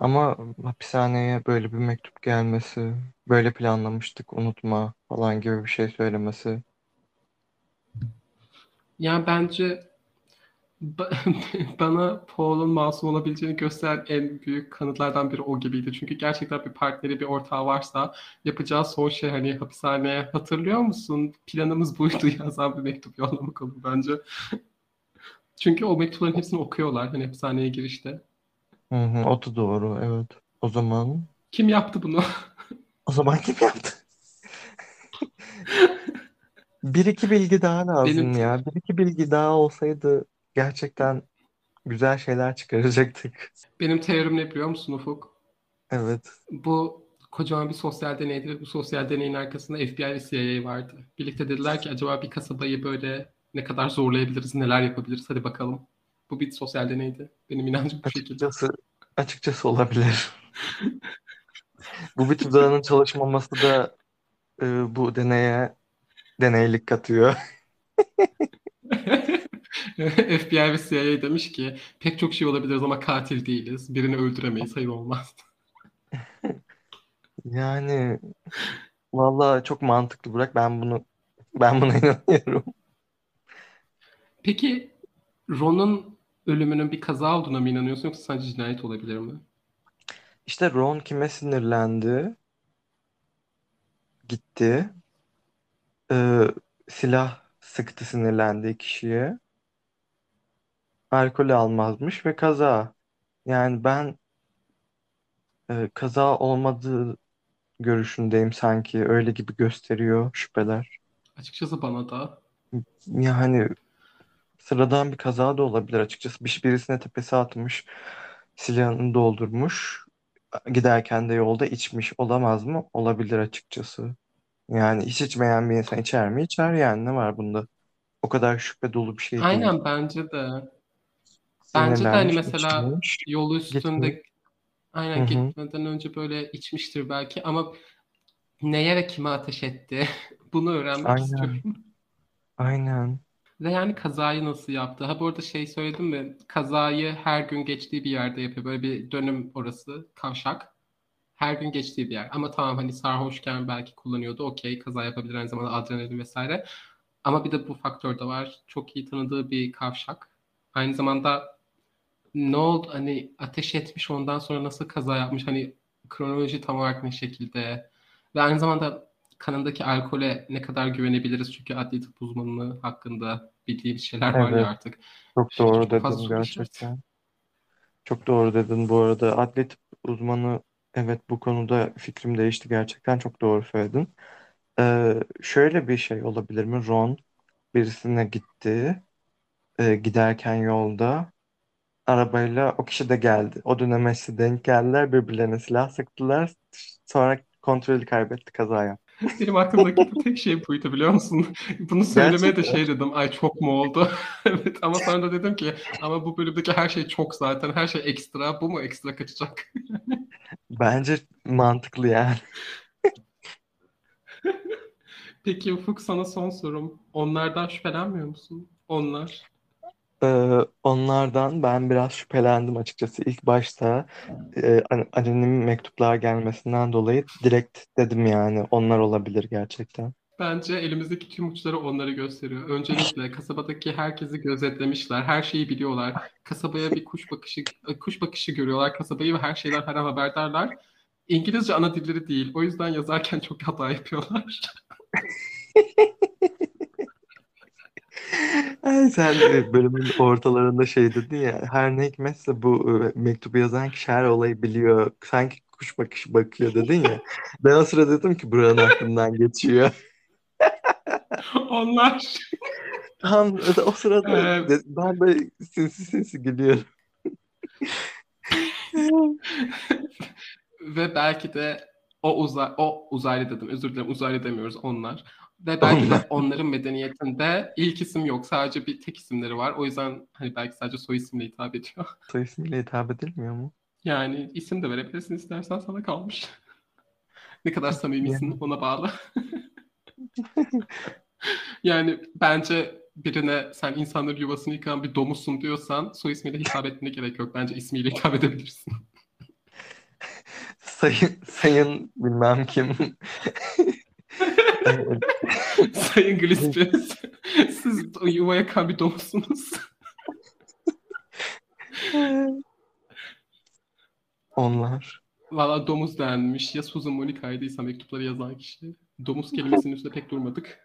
Ama hapishaneye böyle bir mektup gelmesi, böyle planlamıştık unutma falan gibi bir şey söylemesi. Yani bence ba- bana Paul'un masum olabileceğini gösteren en büyük kanıtlardan biri o gibiydi. Çünkü gerçekten bir partneri, bir ortağı varsa yapacağı son şey hani hapishaneye hatırlıyor musun? Planımız buydu yazan bir mektup yollamak olur bence. Çünkü o mektupların hepsini okuyorlar hani hapishaneye girişte. Hı hı, o da doğru evet. O zaman Kim yaptı bunu? O zaman kim yaptı? Bir iki bilgi daha lazım Benim ya. Bir iki bilgi daha olsaydı gerçekten güzel şeyler çıkaracaktık. benim teorim ne biliyor musun Ufuk? Evet. Bu kocaman bir sosyal deneydi ve bu sosyal deneyin arkasında FBI ve CIA vardı. Birlikte dediler ki acaba bir kasabayı böyle ne kadar zorlayabiliriz, neler yapabiliriz hadi bakalım. Bu bir sosyal deneydi. Benim inancım bu şekilde. Açıkçası açıkçası olabilir. Bu bir tuzağının çalışmaması da e, bu deneye deneylik katıyor. FBI ve CIA demiş ki pek çok şey olabiliriz ama katil değiliz. Birini öldüremeyiz. Hayır olmaz. Yani vallahi çok mantıklı Burak. Ben bunu ben buna inanıyorum. Peki Ron'un ölümünün bir kaza olduğuna mı inanıyorsun yoksa sadece cinayet olabilir mi? İşte Ron kime sinirlendi? Gitti. Ee, silah sıktı sinirlendiği kişiye. Alkol almazmış ve kaza. Yani ben e, kaza olmadığı görüşündeyim sanki. Öyle gibi gösteriyor şüpheler. Açıkçası bana da. Yani sıradan bir kaza da olabilir açıkçası. Bir, birisine tepesi atmış. Silahını doldurmuş. Giderken de yolda içmiş. Olamaz mı? Olabilir açıkçası. Yani hiç içmeyen bir insan içer mi? İçer yani. Ne var bunda? O kadar şüphe dolu bir şey değil. Aynen bence de. Bence de hani Sinirlenmiş, mesela içmiş, yol gitmiş. üstünde aynen Hı hı. gitmeden önce böyle içmiştir belki ama neye ve kime ateş etti? Bunu öğrenmek Aynen. istiyorum. Aynen. Ve yani kazayı nasıl yaptı? Ha bu arada şey söyledim mi? Kazayı her gün geçtiği bir yerde yapıyor. Böyle bir dönüm orası. Kavşak. Her gün geçtiği bir yer. Ama tamam hani sarhoşken belki kullanıyordu. Okey kaza yapabilir aynı zamanda adrenalin vesaire. Ama bir de bu faktör de var. Çok iyi tanıdığı bir kavşak. Aynı zamanda ne oldu hani ateş etmiş ondan sonra nasıl kaza yapmış hani kronoloji tam olarak ne şekilde ve aynı zamanda kanındaki alkole ne kadar güvenebiliriz çünkü adli tıp uzmanlığı hakkında bildiğimiz şeyler var Evet. ya artık. Çok Çok doğru fazla dedin gerçekten. Çok doğru dedin bu arada. Adli tıp uzmanı evet bu konuda fikrim değişti gerçekten. Çok doğru söyledin. Ee, şöyle bir şey olabilir mi? Ron birisine gitti. Ee, giderken yolda arabayla o kişi de geldi. O dönemesi denk geldiler. Birbirlerine silah sıktılar. Sonra kontrolü kaybetti. Kaza yaptı. Benim aklımdaki tek şey buydu biliyor musun? Bunu söylemeye de şey dedim. Ay çok mu oldu? Evet ama sonra da dedim ki ama bu bölümdeki her şey çok zaten. Her şey ekstra. Bu mu ekstra kaçacak? Bence mantıklı yani. Peki Ufuk sana son sorum. Onlardan şüphelenmiyor musun? Onlar. Ee, onlardan ben biraz şüphelendim açıkçası. İlk başta e, an- anonim mektuplar gelmesinden dolayı direkt dedim yani onlar olabilir gerçekten. Bence elimizdeki tüm uçları onları gösteriyor. Öncelikle kasabadaki herkesi gözetlemişler. Her şeyi biliyorlar. Kasabaya bir kuş bakışı kuş bakışı görüyorlar kasabayı ve her şeyden her an haberdarlar. İngilizce ana dilleri değil. O yüzden yazarken çok hata yapıyorlar. Ay, sen de bölümün ortalarında şey dedin ya her ne hikmetse bu e, mektubu yazan kişi her olayı biliyor. Sanki kuş bakışı bakıyor dedin ya. Ben o sırada dedim ki buranın aklından geçiyor. Onlar. Tam o sırada Ee, de- ben böyle sinsi sinsi gülüyorum. ve belki de o uzay o uzaylı dedim. Özür dilerim. Uzaylı demiyoruz onlar. Ve belki de Onlar. onların medeniyetinde ilk isim yok. Sadece bir tek isimleri var. O yüzden hani belki sadece soy isimle hitap ediyor. Soy ismiyle hitap edilmiyor mu? Yani isim de verebilirsin istersen sana kalmış. Ne kadar samimisin ona bağlı. Yani bence birine sen insanların yuvasını yıkan bir domuzsun diyorsan soy ismiyle hitap etmene gerek yok. Bence ismiyle hitap edebilirsin. Sayın sayın bilmem kim. Sayın Glispes, siz yuva yakan bir domuzsunuz. Onlar. Valla domuz denmiş. Ya Susan Monica'ydıysa mektupları yazan kişi. Domuz kelimesinin üstünde pek durmadık.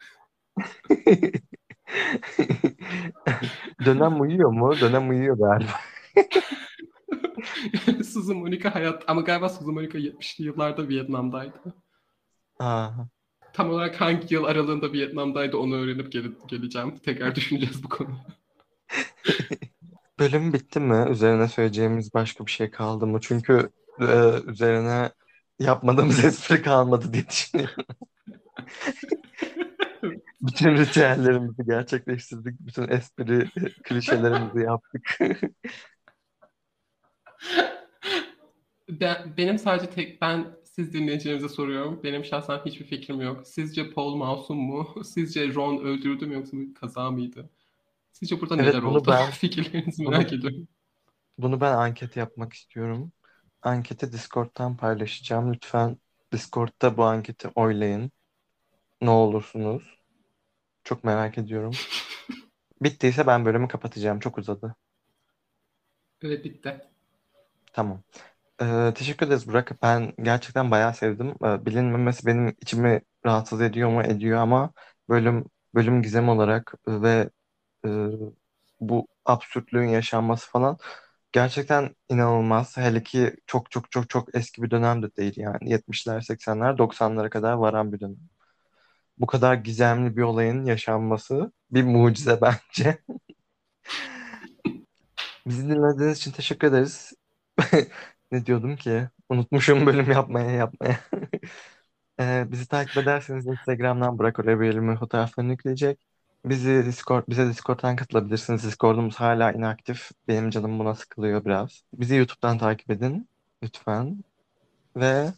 Dönem uyuyor mu? Dönem uyuyor galiba. Susan Monica hayat ama galiba Susan Monica 70'li yıllarda Vietnam'daydı. Aa, Tam olarak hangi yıl aralığında Vietnam'daydı onu öğrenip gel- geleceğim. Tekrar düşüneceğiz bu konuyu. bölüm bitti mi? Üzerine söyleyeceğimiz başka bir şey kaldı mı? Çünkü e, üzerine yapmadığımız espri kalmadı diye düşünüyorum. Bütün ritüellerimizi gerçekleştirdik. Bütün espri klişelerimizi yaptık. Ben, benim sadece tek ben siz dinleyicilerimize soruyorum. Benim şahsen hiçbir fikrim yok. Sizce Paul masum mu? Sizce Ron öldürdü mü yoksa bir kaza mıydı? Sizce burada Evet, neler bunu oldu? ben- Fikirlerinizi bunu- merak ediyorum. Bunu ben anket yapmak istiyorum. Anketi Discord'dan paylaşacağım. Lütfen Discord'da bu anketi oylayın. Ne olursunuz. Çok merak ediyorum. Bittiyse ben bölümü kapatacağım. Çok uzadı. Evet bitti. Tamam. Ee, teşekkür ederiz Burak. Ben gerçekten bayağı sevdim. Ee, bilinmemesi benim içimi rahatsız ediyor mu? Ediyor ama bölüm bölüm gizem olarak ve e, bu absürtlüğün yaşanması falan gerçekten inanılmaz. Hele ki çok çok çok çok eski bir dönem de değil yani. 70'ler, 80'ler, 90'lara kadar varan bir dönem. Bu kadar gizemli bir olayın yaşanması bir mucize bence. Bizi dinlediğiniz için teşekkür ederiz. Ne diyordum ki? Unutmuşum bölüm yapmaya yapmaya. Ee, bizi takip ederseniz Instagram'dan Burak oraya bölümün fotoğraflarını yükleyecek. Bizi Discord, bize Discord'dan katılabilirsiniz. Discord'umuz hala inaktif. Benim canım buna sıkılıyor biraz. Bizi YouTube'dan takip edin lütfen. Ve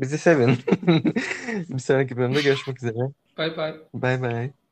bizi sevin. Bir sonraki bölümde görüşmek üzere. Bay bay. Bay bay.